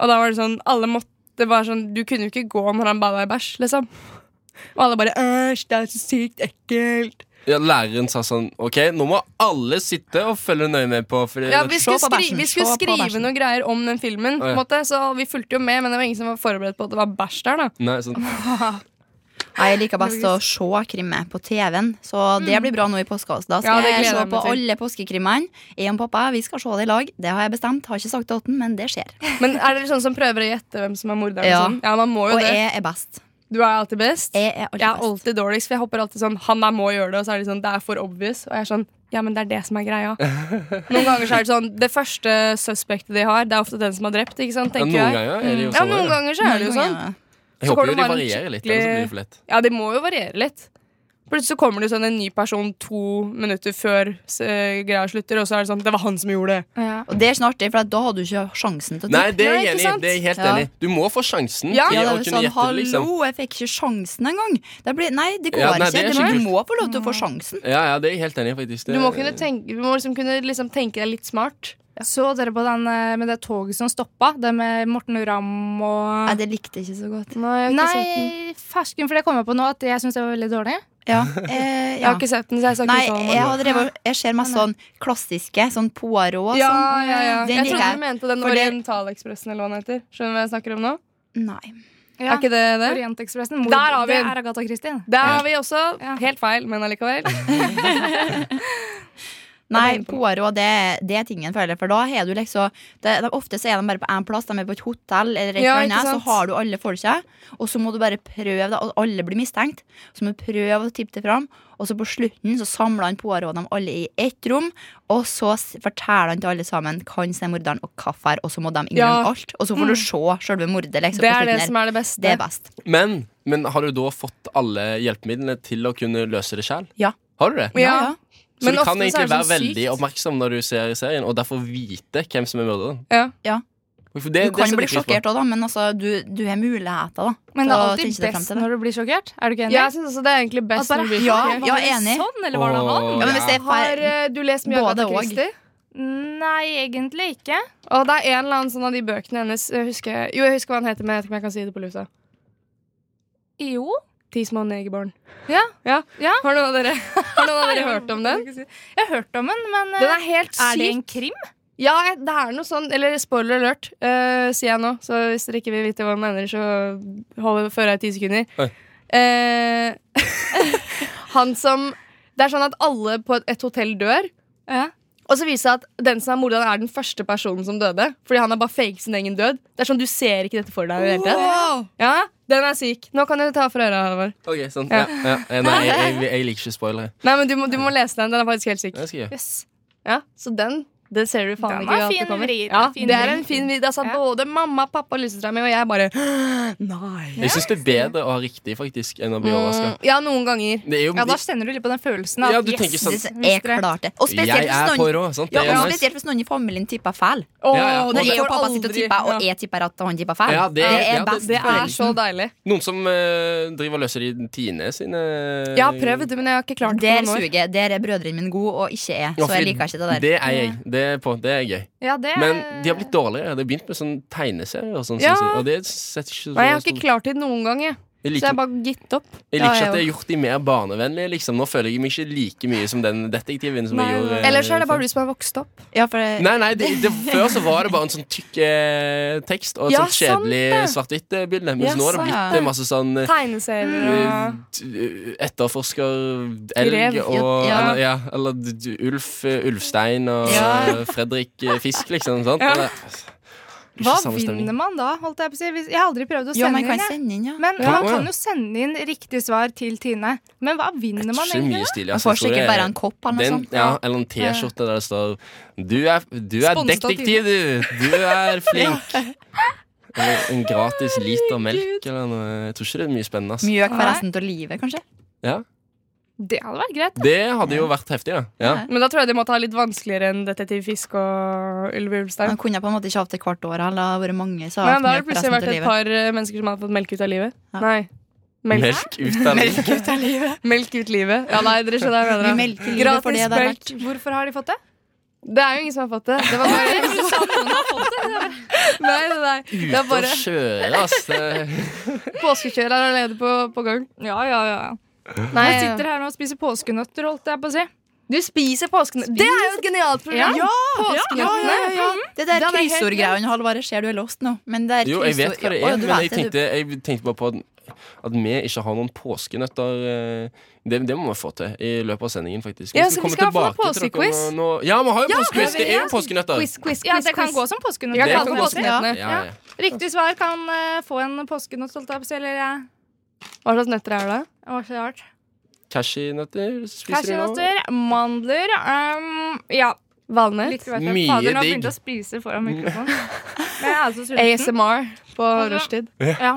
Og da var det sånn Alle måtte bare sånn Du kunne jo ikke gå når han bada i bæsj, liksom. Og alle bare Æsj, det er så sykt ekkelt. Ja, læreren sa sånn OK, nå må alle sitte og følge nøye med på Fordi, Ja, vi skulle, skri vi skulle skrive noen greier om den filmen, på en ja. måte, så vi fulgte jo med, men det var ingen som var forberedt på at det var bæsj der. da Nei, sånn. *laughs* Jeg liker best å se krimmer på TV-en, så det blir bra nå i påska. Da skal ja, jeg se på alle påskekrimmene. Jeg og pappa vi skal se det i lag. Det har jeg bestemt. Har ikke sagt det til han, men det skjer. Men er dere sånn som prøver å gjette hvem som er morderen? Ja. Sånn? ja, man må jo Og det. jeg er best. Du er alltid best. Jeg er alltid Jeg er best. dårligst, for jeg hopper alltid sånn Han der må gjøre det, og så er de sånn Det er for obvious. Og jeg er sånn Ja, men det er det som er greia. *laughs* Noen ganger så er det sånn Det første suspektet de har, det er ofte den som har drept, ikke sant? Ja, noen jeg. ganger er det jo Ja, sånn. noen ganger så er det jo sånn. Jeg så håper jo de varierer litt, skikkelig- så blir det for lett. Ja, det må jo variere litt. Plutselig så kommer det sånn en ny person to minutter før eh, greia slutter, og så er det sånn Det var han som gjorde det. Ja. Og det er ikke artig, for da hadde du ikke sjansen til å Nei, det er jeg enig Det er helt Ja. enig. Du må få sjansen Ja, det å er kunne sånn, gjette det, liksom. Hallo, jeg fikk ikke sjansen engang. Det blir, nei, det går Ja, nei, det Det ikke du må få lov til å få sjansen. Ja, ja, det er jeg helt enig i, faktisk. Det, Du må, kunne tenke, du må liksom kunne liksom tenke deg litt smart. Så dere på den eh, med det toget som stoppa? Det med Morten Ramm og Nei, det likte jeg ikke så godt. Nei, jeg har ikke sett den. Nei, fersken, for det kom jeg på nå at jeg syns det var veldig dårlig. Ja, *laughs* eh, Jeg har ikke sett den, så jeg skal Nei, ikke uttale meg. jeg, har drevet, jeg ser mest sånn klassiske, sånn Poirot og Ja, sånn. ja, ja. Den Jeg trodde du mente den Orientalekspressen, eller hva den heter. Skjønner du hva jeg snakker om nå? Nei. Ja. Er ikke det det? Orientekspressen. Der har vi det er Agatha Christie. Der har vi også Ja. helt feil, men allikevel. *laughs* *laughs* Nei, på Poirot, det, det er tingen, føler jeg. For da har du liksom det, de, Ofte så er de bare på én plass, de er på et hotell eller et Ja, eller annet. Så har du alle folka, og så må du bare prøve det. Og alle blir mistenkt. Så må du prøve å tippe det fram. Og så på slutten så samler han Poirot dem alle i ett rom, og så forteller han til alle sammen hvem som er morderen, og hvorfor, og så må de innrømme Ja. alt. Og så får du se selve mordet, liksom. Det er det som er det beste. Det er best. Men, men har du da fått alle hjelpemidlene til å kunne løse det sjæl? Ja. Har du det? Ja, ja. Så Men du kan er egentlig være sånn veldig sykt. oppmerksom når du ser serien, og derfor vite hvem som er morderen. Ja. Ja. Det, Du det kan bli jeg sjokkert òg, men altså, du, du har muligheter, da. Men det er alltid best til når du blir sjokkert. Er du ikke enig? Jeg synes også det er egentlig best bare, når du blir sjokkert. ja, var det enig. Sånn, eller var det han? Ja, men hvis det er Har eh, du lest mye av Agatha. Christie? Nei, egentlig ikke. Og det er en eller annen sånn av de bøkene hennes jeg husker, Jo, jeg husker hva han heter, men jeg vet ikke om jeg kan si det på lufta. Jo. Ti små negerbarn. Ja. Ja. Ja. Har noen av dere, *laughs* har noen av dere hørt om den? Jeg har hørt om den, men eh, Den er helt syk. er det en krim? Ja, det er noe sånn Eller spoiler alert, uh, sier jeg nå. Så hvis dere ikke vil vite hva han mener, så hold fører jeg i ti sekunder. Eh, *laughs* han som Det er sånn at alle på et, et hotell dør. Ja. Og så viser det seg at den som er morderen, er den første personen som døde. Fordi han har bare faket sin egen død. Det er sånn, Du ser ikke dette for deg. i det hele tatt. Ja, Den er syk. Nå kan du ta for øra, Halvor. Ok, sånn. Ja. Ja. Ja, Eh, Nei, jeg, jeg, jeg liker ikke spoilere. Nei, men du må, du må lese den. Den er faktisk helt syk. Det skal jeg gjøre. Yes. Ja, Så den Det ser du faen ikke at fin det kommer. vri, Ja, fin det er en fin vri. Altså, Ja. både mamma, pappa og lillesøstera mi, og jeg bare *gasps* Nei. Jeg syns det er bedre å ha riktig faktisk enn å bli overraska. Mm, ja, noen ganger. Er jo Ja, da kjenner du litt på den følelsen. av Ja, du yes, tenker sånn- Det er klart det. Og spesielt Jeg hvis er på noen. Sant? ja, Det og nice. spesielt hvis noen i familien tipper feil. Åh, Ja, ja. Når jeg og pappa sitter og tipper, og jeg tipper at han tipper feil. Ja, det det, er- ja, det- best Det er så deilig. Noen som uh, driver og løser de Tine sine Jeg har prøvd, men jeg har ikke klart det Der suger. Der er brødrene mine gode, og ikke jeg. Så jeg liker ikke det der. Det er jeg. Det er, på, det er gøy. Ja, det Men de har blitt dårligere. Det har begynt med sånn tegneserier og sånn. Ja. Og det setter ikke så Nei, jeg har ikke klart det noen gang, jeg. Jeg Så jeg liker, bare gitt opp. jeg liker ikke jeg at jeg har gjort de mer barnevennlige. Liksom. Nå føler jeg meg ikke like mye som den detektiven som Nei, jeg gjorde. Eller så er det bare du som har vokst opp. Ja, for det, Nei, nei, det, *laughs* det, Før så var det bare en sånn tykk eh, tekst og et Ja, sånt kjedelig svart-hvitt-bilde. Mens Ja, nå har det blitt eh, masse sånn eh, Tegneserier og etterforsker elg og ja. Eller, ja, eller Ulf eh, Ulfstein og Ja. eh, Fredrik eh, Fisk, liksom. Sant? Ja. Eller, Hva vinner man da? holdt Jeg på å si Jeg har aldri prøvd å sende sende man kan inn, sende inn, ja. Men Ja, Man ja. kan jo sende inn riktig svar til Tine. Men hva vinner man egentlig? stilig. Man altså. får sikkert er- bare en kopp eller noe sånt. ja, eller en T-skjorte der det står Du er, du er detektiv, du! Du er *laughs* flink! Eller en gratis liter melk eller noe. Jeg tror ikke det er mye spennende. ass. Mjøk for Nei. resten av livet, kanskje. Ja. Det hadde vært greit. Det hadde jo vært heftig, da. Ja. Men da tror jeg de måtte ha litt vanskeligere enn Detektiv Fisk og Ylve Ulstein Han kunne på en måte ikke hatt det hvert år. Eller vært mange som har da har det plutselig vært et livet. par eh, mennesker som har fått melk ut av livet. Ja. Nei. Melk. Melk ut av livet. ut av livet. *laughs* Melk ut livet. Ja, nei, dere skjønner hva jeg mener. melker livet for Gratis melk. Hvorfor har de fått det? Det er jo ingen som har fått det. Det var bare *laughs* Nei, nei, nei. Det er Ute og bare kjøre, ass. *laughs* Påskekjøret er allerede på, på gang. Ja, ja, ja. Nei, Jeg sitter her nå og spiser påskenøtter, holdt jeg på å si. Du spiser påskenøtter. Det er jo et genialt program! Ja, ja, ja, ja. Det der er kryssordgreiene, Halvard, ser du er lost nå. Men det er Jo, jeg vet hva det er, men jeg tenkte, jeg tenkte bare på at, at vi ikke har noen påskenøtter. eh, Det, det må vi få til i løpet av sendingen, faktisk. Ja, så vi skal få påskequiz. Ja, vi har jo Ja, påskequiz! Det er jo påskenøtter. Quiz, quiz, Ja, det kan gå som påskenøtter. Jeg Det kan kan gå som- påskenøttene. Ja, ja. Riktig svar kan uh, få en påskenøtt, holdt jeg på å si. Eller ja. Hva slags nøtter er det? Det var så rart. Cashewnøtter spiser de nå. Cashewnøtter, mandler um, Ja. Valnøtt? Mye Fader, nå digg. begynte jeg å spise foran mikrofonen. *laughs* Men jeg er altså sulten. ASMR på Altså- rushtid. Ja.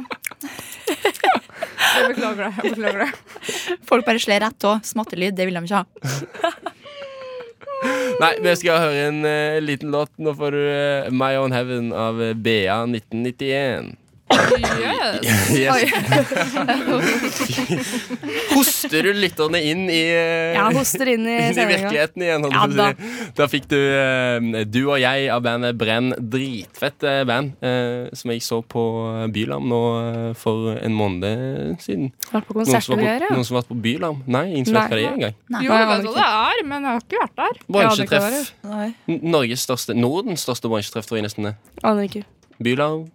Jeg beklager det. Jeg beklager det. Folk bare slår rett òg. Smattelyd, det vil de ikke ha. *laughs* Nei, vi skal høre en eh, liten låt. Nå får du uh, My Own Heaven av eh, BA 1991. Yes. Yes. Hoster du lytterne inn i, ja, hoster inn i *laughs* inn i virkeligheten igjen? Ja, si. Da fikk du eh, Du og jeg av bandet Brenn. Dritfett eh, band eh, som jeg så på Bylarm nå for en måned siden. Vært på Noen konsert greier, ja. noen som har vært på Bylarm? Nei, ingen som vet hva det er engang. Nei. Jo, jeg vet hva det er, men jeg har ikke vært der. Bransjetreff. Norges største, Nordens største bransjetreff, tror jeg nesten det. Aner ikke. Bylarm.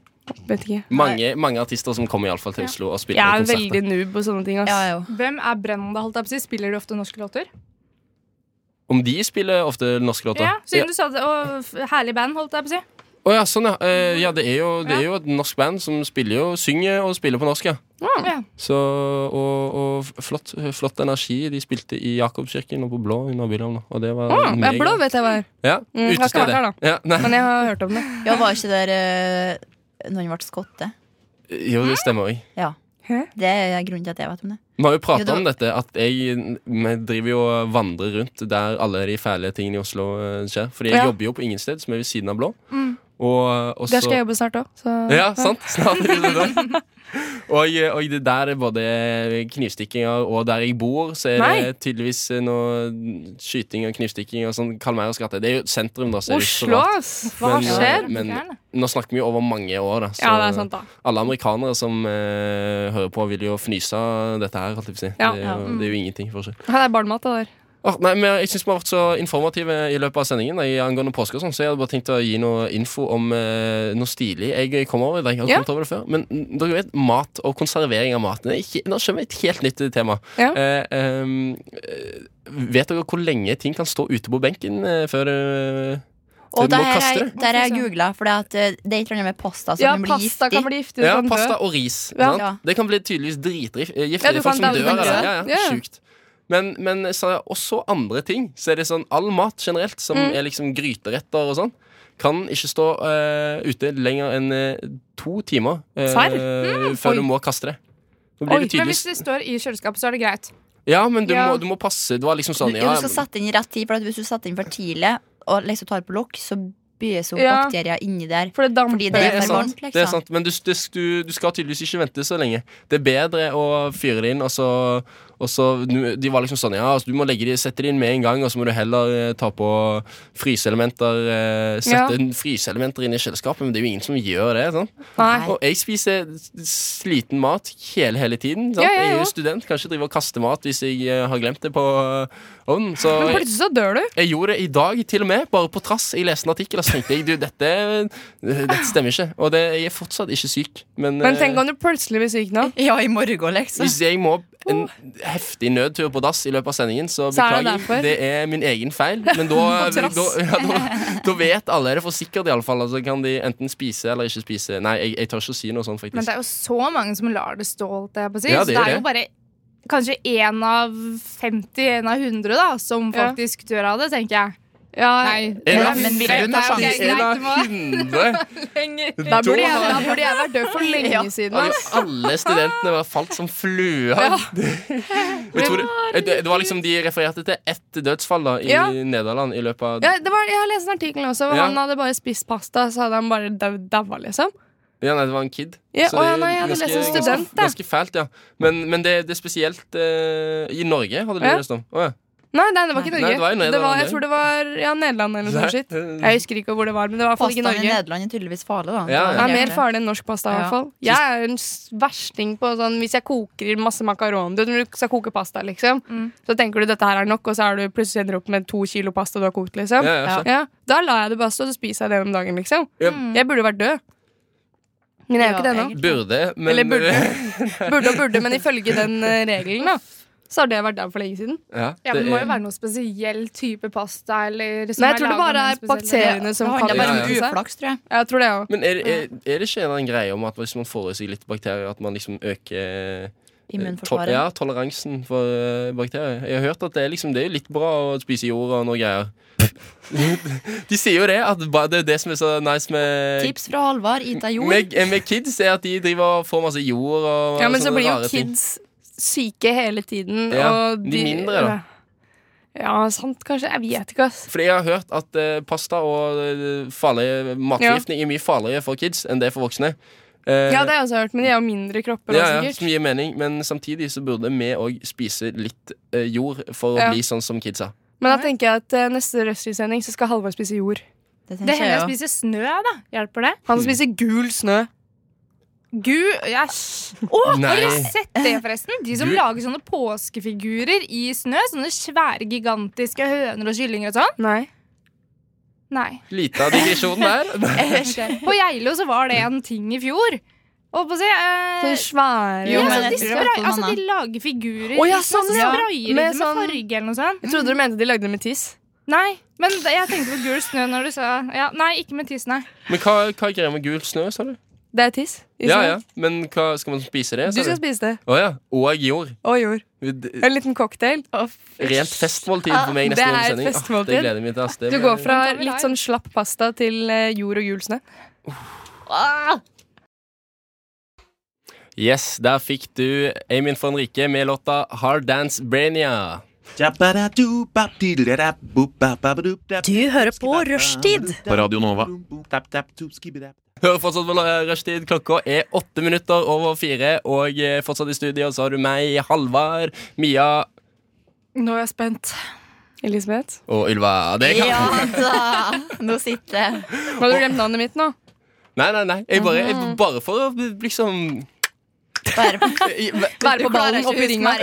Vet ikke. Mange, mange artister som kommer i alle fall til Oslo og spiller Jeg er konserter. veldig noob på sånne ting. Ass. Ja, jo. Hvem er Brenda, holdt jeg på å si? Spiller de ofte norske låter? Om de spiller ofte norske låter? Ja, siden du sa det. Og f- herlig band, holdt jeg på å si. Å ja, sånn ja. Eh, ja, det er, jo, det er jo et norsk band som spiller jo, synger og spiller på norsk, ja. Ja. Så, og, og flott, flott energi. De spilte i Jakobskirken og på Blå under da, Og det var Å, ja, blå vet jeg hva er. Ja, Mm, jeg har ikke vært utestedet. der, da. Ja, nei. Men jeg har hørt om det. Ja, var ikke der eh, noen ble skotte? Jo, det stemmer òg. Ja. Det er grunnen til at jeg vet om det. Vi har jo prata om dette, at jeg Vi driver jo og vandrer rundt der alle de fæle tingene i Oslo eh, skjer. Fordi jeg Ja. jobber jo på Ingested, som er ved siden av Blå. Mm. Og, og Der skal jeg jobbe snart òg. Ja, sant. Snart det. Og, og det der er både knivstikkinger, og der jeg bor, så er Nei. det tydeligvis noe skyting og knivstikking og sånn. Kalmeiras gate. Det er jo sentrum, da. Så så Oslo, ass! Hva har skjedd? Men nå snakker vi jo over mange år, da. Så Ja, det er sant, da. alle amerikanere som eh, hører på, vil jo fnyse av dette her. Holdt jeg på å si. Ja. Det, er jo, det er jo ingenting forskjell. Det er barnemat, det der. Åh, nei, men Jeg syns vi har vært så informative i løpet av sendingen i angående påske, og sånn, så jeg hadde bare tenkt å gi noe info om eh, noe stilig jeg kom over. Jeg har Ja. kommet over det før Men dere vet, mat og konservering av mat. Det er ikke, nå vi et helt nytt tema. Ja. Eh, ehm, eh, vet dere hvor lenge ting kan stå ute på benken eh, før det Og Du må der har kaste jeg, det. der har jeg googla, for det, eh, er et eller annet med pasta som Ja, kan bli pasta giftig. kan bli giftig. Ja, pasta og ris. Ja. Ja. Det kan bli tydeligvis dritgiftig. Ja, Folk som dør av det. Ja, ja. Ja. Sjukt. Men, men så, også andre ting. Så er det sånn all mat generelt, som Mm. er liksom gryteretter og sånn, kan ikke stå uh, ute lenger enn uh, to timer uh, mm. før Oi. du må kaste det. Oi, det men hvis det står i kjøleskapet, så er det greit. Ja, men du, Ja. Må, du må passe. Det var liksom sånn Du, ja, du skal sette inn i rett tid, for at hvis du setter inn for tidlig og liksom tar på lokk, så bys opp Ja. bakterier inni der. For det damper. Fordi det det er er sant. varmt, liksom. Det er sant. Men du, du, du skal tydeligvis ikke vente så lenge. Det er bedre å fyre det inn, og så, og så De var liksom sånn Ja, altså, du må legge de, sette det inn med en gang, og så må du heller eh, ta på fryseelementer. Eh, sette Ja. fryseelementer inn i kjøleskapet, men det er jo ingen som gjør det. Sånn. Nei. Og jeg spiser sliten mat hele, hele tiden. Sant? Ja, ja, Jeg er jo student, kanskje driver drive og kaste mat hvis jeg eh, har glemt det på eh, ovnen. Så Men plutselig så dør du. jeg gjorde det i dag, til og med, bare på trass. Jeg leste en artikkel og så tenkte jeg, du, dette, dette stemmer ikke. Og det, jeg er fortsatt ikke syk. Men, Men eh, tenk om du plutselig blir syk nå. Ja, i morgen, liksom. hvis jeg må en heftig nødtur på dass i løpet av sendingen, så Så er det beklager. Det er min egen feil. Men da, *laughs* da, ja, da, da vet alle det for sikkert, iallfall. Altså, kan de enten spise eller ikke spise. Nei, jeg, jeg tør ikke å si noe sånt, faktisk. Men det er jo så mange som lar det stå, holdt jeg på å si. Ja, så det det er det. jo bare kanskje én av 50, én av 100 da, som Ja. faktisk dør av det, tenker jeg. Ja, Nei. En av det hundre. Da burde, jeg, vært død for lenge Ja. siden. alle studentene var falt som fluer. Ja. *laughs* det, det, det var liksom De refererte til ett dødsfall da i Ja. Nederland i løpet av Ja, det var, jeg har lest en artikkel også. hvor Ja. Han hadde bare spist pasta, så hadde han bare dau- daua, liksom. Ja, nei, det var en kid. Ja, Så det er nei, ganske- student, ganske, ganske fælt, ja. Men, men det, det er spesielt eh, i Norge, hadde du Ja. lest om. Å, ja. Nei, nei, det var ikke Nei, det var i Nederland, det var, jeg tror det var ja, Nederland eller noe sånt. Jeg husker ikke hvor det var, men det var i hvert fall ikke Pastaen i Norge. Nederland er tydeligvis farlig, da. Ja, ja. Det er mer farlig enn norsk pasta. i hvert fall Jeg er en versting på sånn Hvis jeg koker masse makaron Du vet Når du skal koke pasta, liksom Mm. så tenker du dette her er nok, og så er du plutselig ender opp med to kilo pasta du har kokt. liksom Ja, ja, Ja. Da lar jeg det bare stå, og så spiser jeg det om dagen. liksom Ja. Jeg burde vært død. Men jeg er jo Ja, ikke det nå. Burde, men Eller burde. *laughs* Burde og burde, men ifølge den eh, regelen, da så har det vært der for lenge siden. ja, Ja, men det det må er- jo være noe spesiell type pasta. Eller, som Nei, jeg er tror det bare er bakteriene Det som handler bare Ja, om ja. uflaks, tror jeg. Jeg tror det ja. Men er, er, er det ikke en greie om at hvis man får i seg litt bakterier, at man liksom øker eh, Immunforsvaret. Ja, toleransen for eh, bakterier. Jeg har hørt at det er, liksom, det er litt bra å spise jord og noe greier. *laughs* De sier jo det, at det er det som er så nice med Tips fra Halvard, Ita Jord. med, med kids, er at de driver og får masse jord og Ja, men så blir jo kids ting. Syke hele tiden. Ja, og de mindre, da. Ja, sant, kanskje. Jeg vet ikke, ass. Fordi jeg har hørt at uh, pasta og eh, farlig matforgiftning er mye farligere for kids enn det er for voksne. Uh, Ja, det har jeg også hørt, men de har mindre kropper. ja, også, ja, som gir mening, men samtidig så burde vi òg spise litt jord for å bli sånn som kidsa. Men da tenker jeg at neste Rushdie-sending så skal Halvard spise jord. Det Det hender jeg jeg spiser snø, da. Hjelper det? Han spiser gul snø. Gud, yes. Oh, har dere sett det, forresten? De som Gud. lager sånne påskefigurer i snø. Sånne svære, gigantiske høner og kyllinger og sånn. Nei. Nei. Lita digresjon der. *laughs* På Geilo så var det en ting i fjor. Holdt på å si. Eh, svære Jo, ja, de, spray, altså, de lager figurer Oh, ja, sånn, ja. sprayer Med med, sånn- farge eller noe sånt. Jeg trodde du mente de lagde det med tiss. Nei, men jeg tenkte på gul snø når du sa ja, Nei, ikke med tiss, nei. Men hva, hva er greia med gul snø, sa du? Det er tiss. Ja, ja, Men hva, skal man spise det? Du skal spise det. Å ja. Og jord. Og jord. En liten cocktail. Rent festmåltid for meg Det neste er gang et sending. Ah, festmåltid. det gleder jeg meg til. ass. Det Du går fra litt sånn slapp pasta til eh, jord og gul snø. Yes, der fikk du Amin von Rike med låta Hard Dance Brainia. Du hører på Rushtid. På Radio Nova. Hører fortsatt på rushtid. Klokka er åtte minutter over fire, og eh, fortsatt i studio så har du meg, Halvard, Mia Nå er jeg spent. Elisabeth. og Ylva. Det kan Ja da! Nå sitter jeg. Har du glemt navnet mitt nå? Nei, nei, nei. Jeg bare, jeg, bare for å liksom Være på, *laughs* Være på ballen opp oppi i ringa.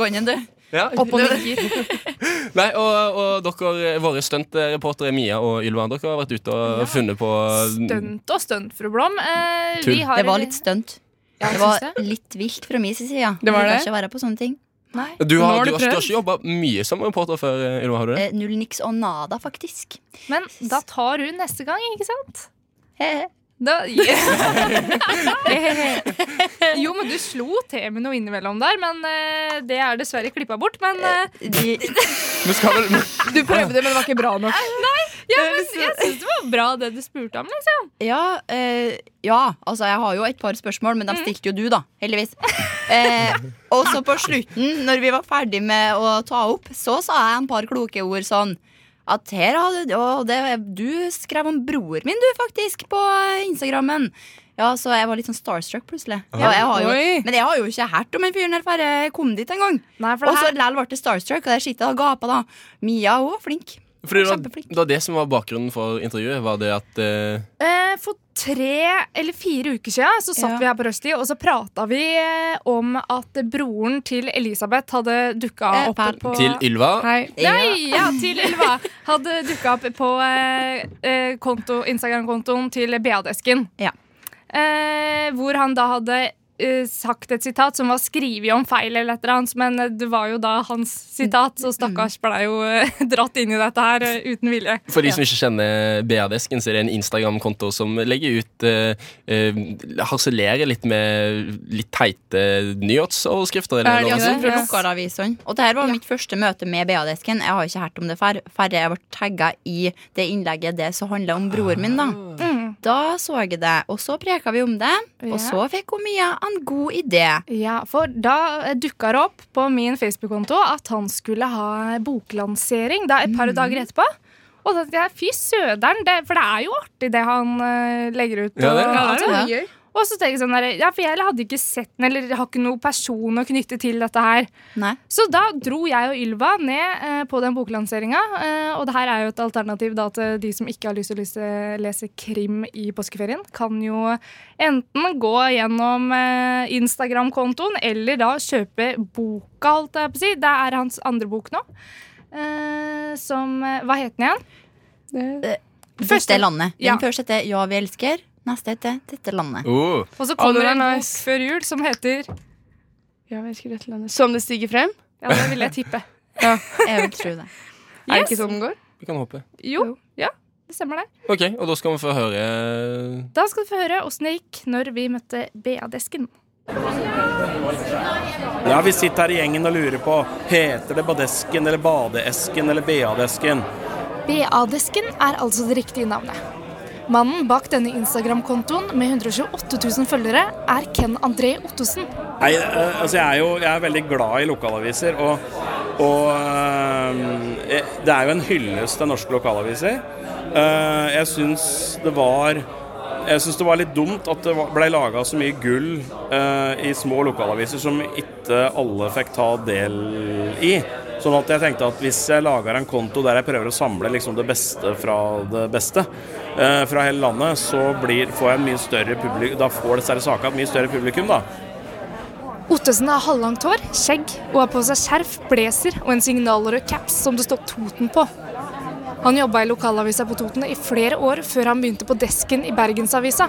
Gangen, du. ja. Opp og nikker. *laughs* Nei, og, og dere, våre stuntreportere Mia og Ylva, dere har vært ute og funnet på Stunt og stunt, fru Blom. Eh, vi har Det var litt stunt. Ja, Det var det? litt vilt fra min side. Det var det? ikke være på sånne ting. Nei. Du har, har du, du har, har ikke jobba mye som reporter før, Ylva? Har du det? Eh, null niks og nada, faktisk. Men da tar hun neste gang, ikke sant? Eh, Da, *laughs* *laughs* jo, men du slo til med noe innimellom der, men uh, det er dessverre klippa bort. Men uh, Vi *laughs* Du prøvde, men det var ikke bra nok. ja, men jeg syns det var bra det du spurte om, liksom. Ja, uh, ja, altså jeg har jo et par spørsmål, men de stilte jo du, da. Heldigvis. Eh, og så på slutten, når vi var ferdig med å ta opp, så sa jeg en par kloke ord sånn at her hadde du, og det, du skrev om bror min, du, faktisk, på Instagrammen. Ja, så jeg var litt sånn starstruck plutselig. Ja, jeg har jo, men jeg har jo ikke hørt om en fyren her før jeg kom dit en gang. Og så likevel ble det starstruck, og der sitter jeg og gaper, da. Mia òg, flink. Fordi det var, Kjempeflink. det var det som var bakgrunnen for intervjuet. Var det at uh... eh, For tre eller fire uker siden så satt Ja. vi her på Rushdie, og så prata vi eh, om at broren til Elisabeth hadde dukka Eh, opp på Til Ylva Hei. Nei, ja, til Ylva. Hadde dukka opp på eh, eh, konto, Instagram-kontoen til BA-desken. Ja. Eh, hvor han da hadde sagt et sitat som var skrevet om feil, eller et eller annet, men eh, det var jo da hans sitat, så stakkars blei jo eh, dratt inn i dette her eh, uten vilje. For de som ikke kjenner BR-desken, så er det en Instagram-konto som legger ut uh, eh, Harselerer litt med litt teite nyhetsoverskrifter. Er Er fra lokalavisene. Og det her var mitt første møte med BA-desken. Jeg har ikke hørt om det før, før jeg ble tagga i det innlegget det som handler om broren min. Da Mm. Da så jeg det, og så preka vi om det. Og så fikk hun Mia en god idé. Ja, for da dukka det opp på min Facebook-konto at han skulle ha boklansering da et par dager etterpå. Og da tenkte jeg fy søderen, det, for det er jo artig det han eh, legger ut. Ja, det er ja, det. det, Ja. Og så tenker jeg sånn der, ja, for jeg hadde ikke sett den, eller har ikke noen person å knytte til dette her. Nei. Så da dro jeg og Ylva ned eh, på den boklanseringa. Eh, og det her er jo et alternativ da, til de som ikke har lyst til å lese, lese krim i påskeferien. Kan jo enten gå gjennom eh, Instagram-kontoen eller da kjøpe boka, holdt jeg på å si. Det er hans andre bok nå. Eh, som eh, Hva het den igjen? Det- Dette landet. Den Ja. første heter Ja, vi elsker. Neste heter Dette landet. Oh. Og så kommer det en bok nice. før jul som heter Ja, jeg dette landet. Som det stiger frem? Ja, det vil jeg tippe. Jeg vil tro det. Er det ikke sånn den går? Vi kan håpe. Jo, ja, det stemmer det. Ok, og da skal vi få høre Da skal du få høre åssen det gikk når vi møtte BA-desken. Ja, Vi sitter her i gjengen og lurer på Heter det badesken eller badeesken eller BA-desken. BA-desken er altså det riktige navnet. Mannen bak denne Instagram-kontoen med 128 000 følgere er Ken André Ottosen. Nei, eh, altså jeg er jo jeg er veldig glad i lokalaviser, og, og eh, det er jo en hyllest til norske lokalaviser. Eh, jeg syns det var jeg syns det var litt dumt at det ble laga så mye gull eh, i små lokalaviser som ikke alle fikk ta del i. Sånn at jeg tenkte at hvis jeg lager en konto der jeg prøver å samle liksom det beste fra det beste eh, fra hele landet, så blir, får jeg en mye større publikum, da får disse sakene et mye større publikum, da. Ottesen har halvlangt hår, skjegg og har på seg skjerf, blazer og en signalrød caps som det står Toten på. Han jobba i lokalavisa på Toten i flere år før han begynte på Desken i Bergensavisa.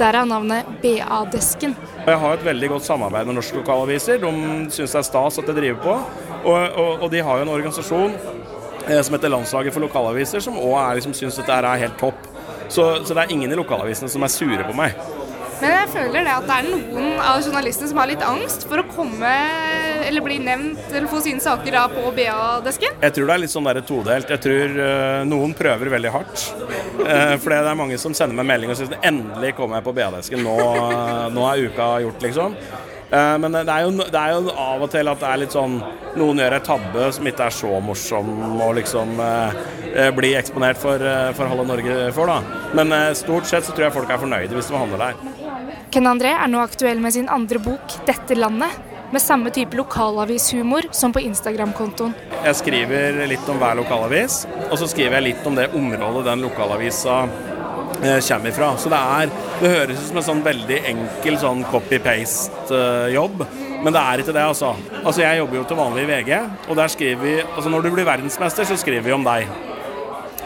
Derav navnet BA-desken. Jeg har et veldig godt samarbeid med norske lokalaviser. De syns det er stas at jeg driver på. Og, og, og de har jo en organisasjon eh, som heter Landslaget for lokalaviser, som òg liksom, syns dette er helt topp. Så, så det er ingen i lokalavisene som er sure på meg. Men jeg føler det at det er noen av journalistene som har litt angst for å komme eller bli nevnt eller få sine saker da på BA-desken. Jeg tror det er litt sånn der todelt. Jeg tror uh, noen prøver veldig hardt. Uh, for det er mange som sender meg melding og sier endelig kommer jeg på BA-desken. Nå, nå er uka gjort, liksom. Eh, men det er, jo, det er jo av og til at det er litt sånn Noen gjør en tabbe som ikke er så morsom og liksom eh, eh, bli eksponert for, eh, for halve Norge for, da. Men eh, stort sett så tror jeg folk er fornøyde hvis de handler der. Ken André er nå aktuell med sin andre bok 'Dette landet', med samme type lokalavishumor som på Instagram-kontoen. Jeg skriver litt om hver lokalavis, og så skriver jeg litt om det området den lokalavisa kommer ifra. Så det er Det høres ut som en sånn veldig enkel sånn copy-paste-jobb, men det er ikke det, altså. Altså Jeg jobber jo til vanlig i VG, og der skriver vi Altså når du blir verdensmester, så skriver vi om deg.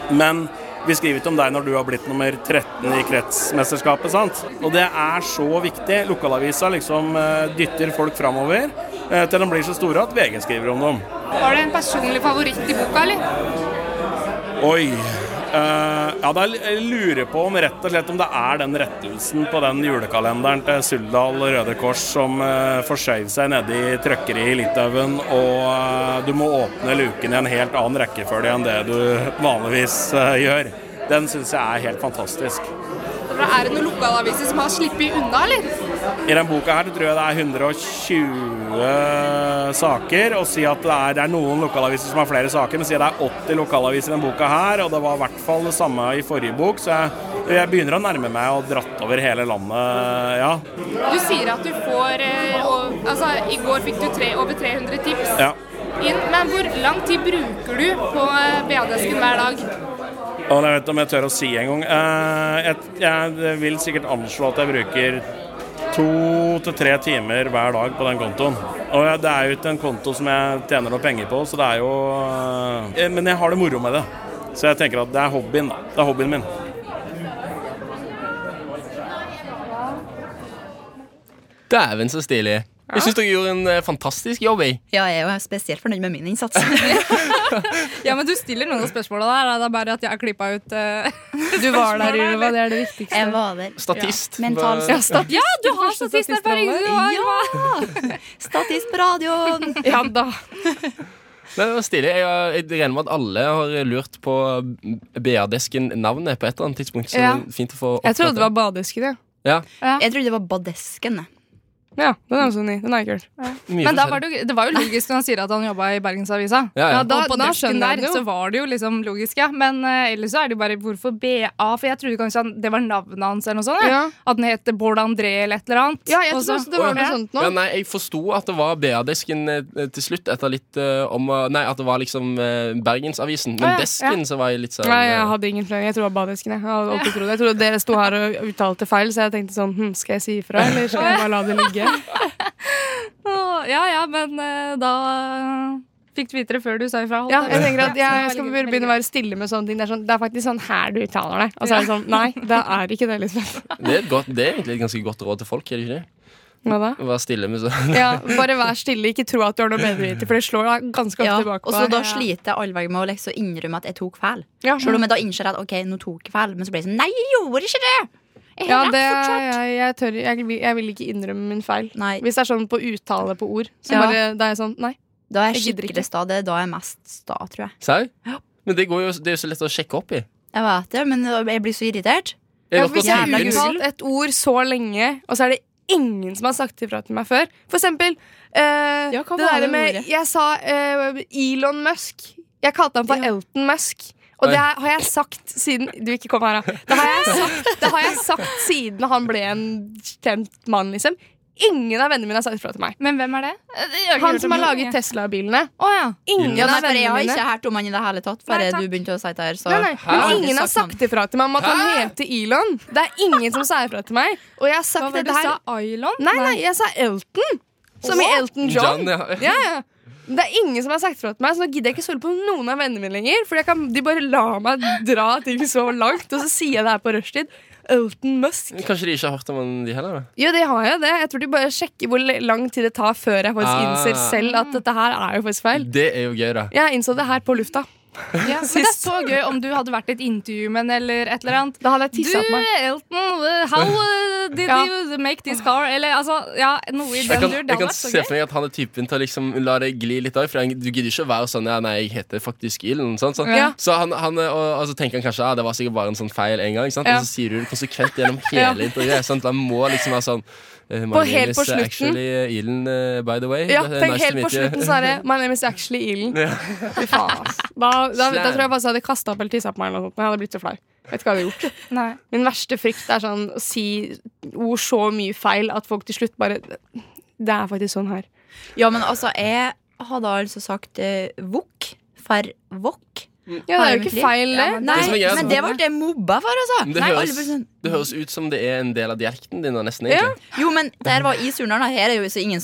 Men vi skriver ikke om deg når du har blitt nummer 13 i kretsmesterskapet, sant. Og det er så viktig. Lokalavisa liksom eh, dytter folk framover eh, til de blir så store at VG skriver om dem. Var det en personlig favoritt i boka, eller? Oi. Eh, ja, da jeg lurer på om rett og slett om det er den rettelsen på den julekalenderen til Suldal Røde Kors som uh, forskjøv seg nedi trøkkeriet i Litauen, og uh, du må åpne luken i en helt annen rekkefølge enn det du vanligvis uh, gjør. Den syns jeg er helt fantastisk. Er det noen lokalaviser som har sluppet unna, eller? I denne boka her tror jeg det er 120 saker, og si at det er, det er noen lokalaviser som har flere saker, men si at det er 80 lokalaviser i denne boka her, og det var i hvert fall det samme i forrige bok, så jeg, jeg begynner å nærme meg og dratt over hele landet, ja. Du sier at du får eh, Altså, i går fikk du tre, over 300 tips ja. inn, men hvor lang tid bruker du på eh, BA-desken hver dag? Og jeg vet ikke om jeg tør å si engang. Uh, jeg, jeg vil sikkert anslå at jeg bruker to til tre timer hver dag på den kontoen. Og det er jo ikke en konto som jeg tjener noe penger på, så det er jo eh, Men jeg har det moro med det. Så jeg tenker at det er hobbyen. Det er hobbyen min. Dæven, så stilig. Jeg syns dere gjorde en eh, fantastisk jobb. Jeg. Ja, jeg er jo spesielt fornøyd med min innsats. *laughs* Ja, men du stiller noen av spørsmålene der. Det er bare at jeg har klippa ut uh, Du var der, Ylva. Det er det viktigste. Jeg var der. Statist. Mental Ja, statist. Ja, du har statisterfaring! Ja! *laughs* Statist på radioen. Ja da. Det var stilig. Jeg, jeg regner med at alle har lurt på BA-desken-navnet på et eller annet tidspunkt. Så Ja. fint å få Jeg trodde det var badesken, ja. Ja, Jeg trodde det var badesken. Ja, den er også ny. Den er kul. Ja. Men da var det, jo- det var jo logisk når han sier at han jobba i Bergensavisa. Ja, ja. Ja, da- og på jeg der så var det jo liksom logisk, ja. Men uh, ellers så er det jo bare hvorfor BA? For jeg trodde kanskje han, det var navnet hans eller noe sånt. Ja. At den het Bård André eller et eller annet. Ja, jeg trodde også det var noe sånt nå. Ja, nei, Jeg forsto at det var BA-desken eh, til slutt, etter litt uh, om Nei, at det var liksom uh, Bergensavisen. Men desken så var jeg litt sånn Nei, jeg hadde ingen flere. Jeg tror det var badesken. Jeg, jeg, jeg trodde dere sto her og uttalte feil, så jeg tenkte sånn hm, Skal jeg si ifra, eller skal jeg bare la det ligge? Å, Ja ja, men eh, da fikk du vite det før du sa ifra. Ja, jeg tenker at jeg skal begynne å være stille med sånne ting. Det er, sånn, det er faktisk sånn her du uttaler det. Og så er det sånn Nei, det er ikke det, liksom. det, er godt, det er egentlig et ganske godt råd til folk, er det ikke det? Hva da? Vær stille med sånn Ja, bare vær stille, ikke tro at du har noe bedre vite, for det slår deg ganske ofte Ja, tilbake og så da sliter jeg all med å liksom innrømme at jeg tok feil. Ja. Selv om jeg da innser at ok, nå tok jeg feil, men så blir jeg sånn Nei, jeg gjorde ikke det! Ja, det, jeg, jeg, tør, jeg, jeg vil ikke innrømme min feil. Nei, Hvis det er sånn på uttale på ord, så Ja. bare, da er jeg sånn Nei. da er jeg skikkelig sta. Det er da jeg er mest sta, tror jeg. Ja. Men det, går jo, det er jo så lett å sjekke opp i. Jeg vet det, men jeg blir så irritert. Jeg Ja, hvis jeg har uttalt et ord så lenge, og så er det ingen som har sagt ifra til meg før. For eksempel eh, Ja, det der med ordet? Jeg sa eh, Elon Musk. Jeg kalte han for Ja. Elton Musk. Og det har jeg sagt siden Du, ikke kom her, da. Det har jeg sagt, det har jeg sagt siden han ble en kjent mann, liksom. Ingen av vennene mine har sagt ifra til meg. Men hvem er det? Han som har laget Tesla-bilene. Oh, ja. Ingen Ja, nei, av for jeg har ikke hørt om han i det hele tatt Bare Nei, du begynte å si det her. Så Nei, nei. Men ingen har sagt sagt ifra til meg om at han heter Elon. Det er ingen som sa ifra til meg. Og jeg har Hva var det du sa? Ailon? Nei, nei, jeg sa Elton. Som i Elton John. John, ja. Ja, ja. Det er ingen som har sagt fra til meg, så nå gidder jeg ikke stole på noen av vennene mine lenger. For kan, de bare lar meg dra ting så langt, og så sier jeg det her på rushtid. Elton Musk. Kanskje de ikke har hørt om han, de heller? da? Jo, de har jo det. Jeg tror de bare sjekker hvor lang tid det tar før jeg faktisk Ah. innser selv at dette her er jo faktisk feil. Det er jo gøy, da. Jeg innså det her på lufta. Ja, men det er så gøy om du hadde vært i et intervju med en eller et eller annet. Da hadde jeg Du, tissa på meg. Elton, uh, how uh, did Ja. you make this car? Eller altså, ja, noe i Jeg den kan, dur. Det hadde vært så se for meg at han er typen til å liksom la det gli litt av. For han- du gidder ikke å være sånn Ja, nei, jeg heter faktisk Elon. Sånn, Så, Ja. så han, han, er- og, og så tenker han kanskje ja, det var sikkert bare en sånn feil en gang. Sant? Ja. Og så sier du det konsekvent gjennom *laughs* Ja. hele intervjuet. Sant? Han må liksom være sånn eh, På name helt på slutten. actually Elon, eh, by the way. Ja, tenk nice helt på slutten så er det My name is actually Elon. Ja. Da, da, da tror jeg faktisk jeg hadde kasta opp eller tissa på meg. Eller noe sånt, men jeg hadde blitt så flau. Vet ikke hva jeg hadde gjort. Nei. Min verste frykt er sånn å si ord så mye feil at folk til slutt bare Det er faktisk sånn her. Ja, men altså, jeg hadde altså sagt eh, vok for vok. Ja, det er jo ikke feil, det. Nei, Det men det ble jeg mobba for, altså. Det, Nei, høres, sånn, det høres ut som det er en del av dialekten din. da, Nesten Ja. egentlig Jo, men der var i Surnadal. Her er jo så ingen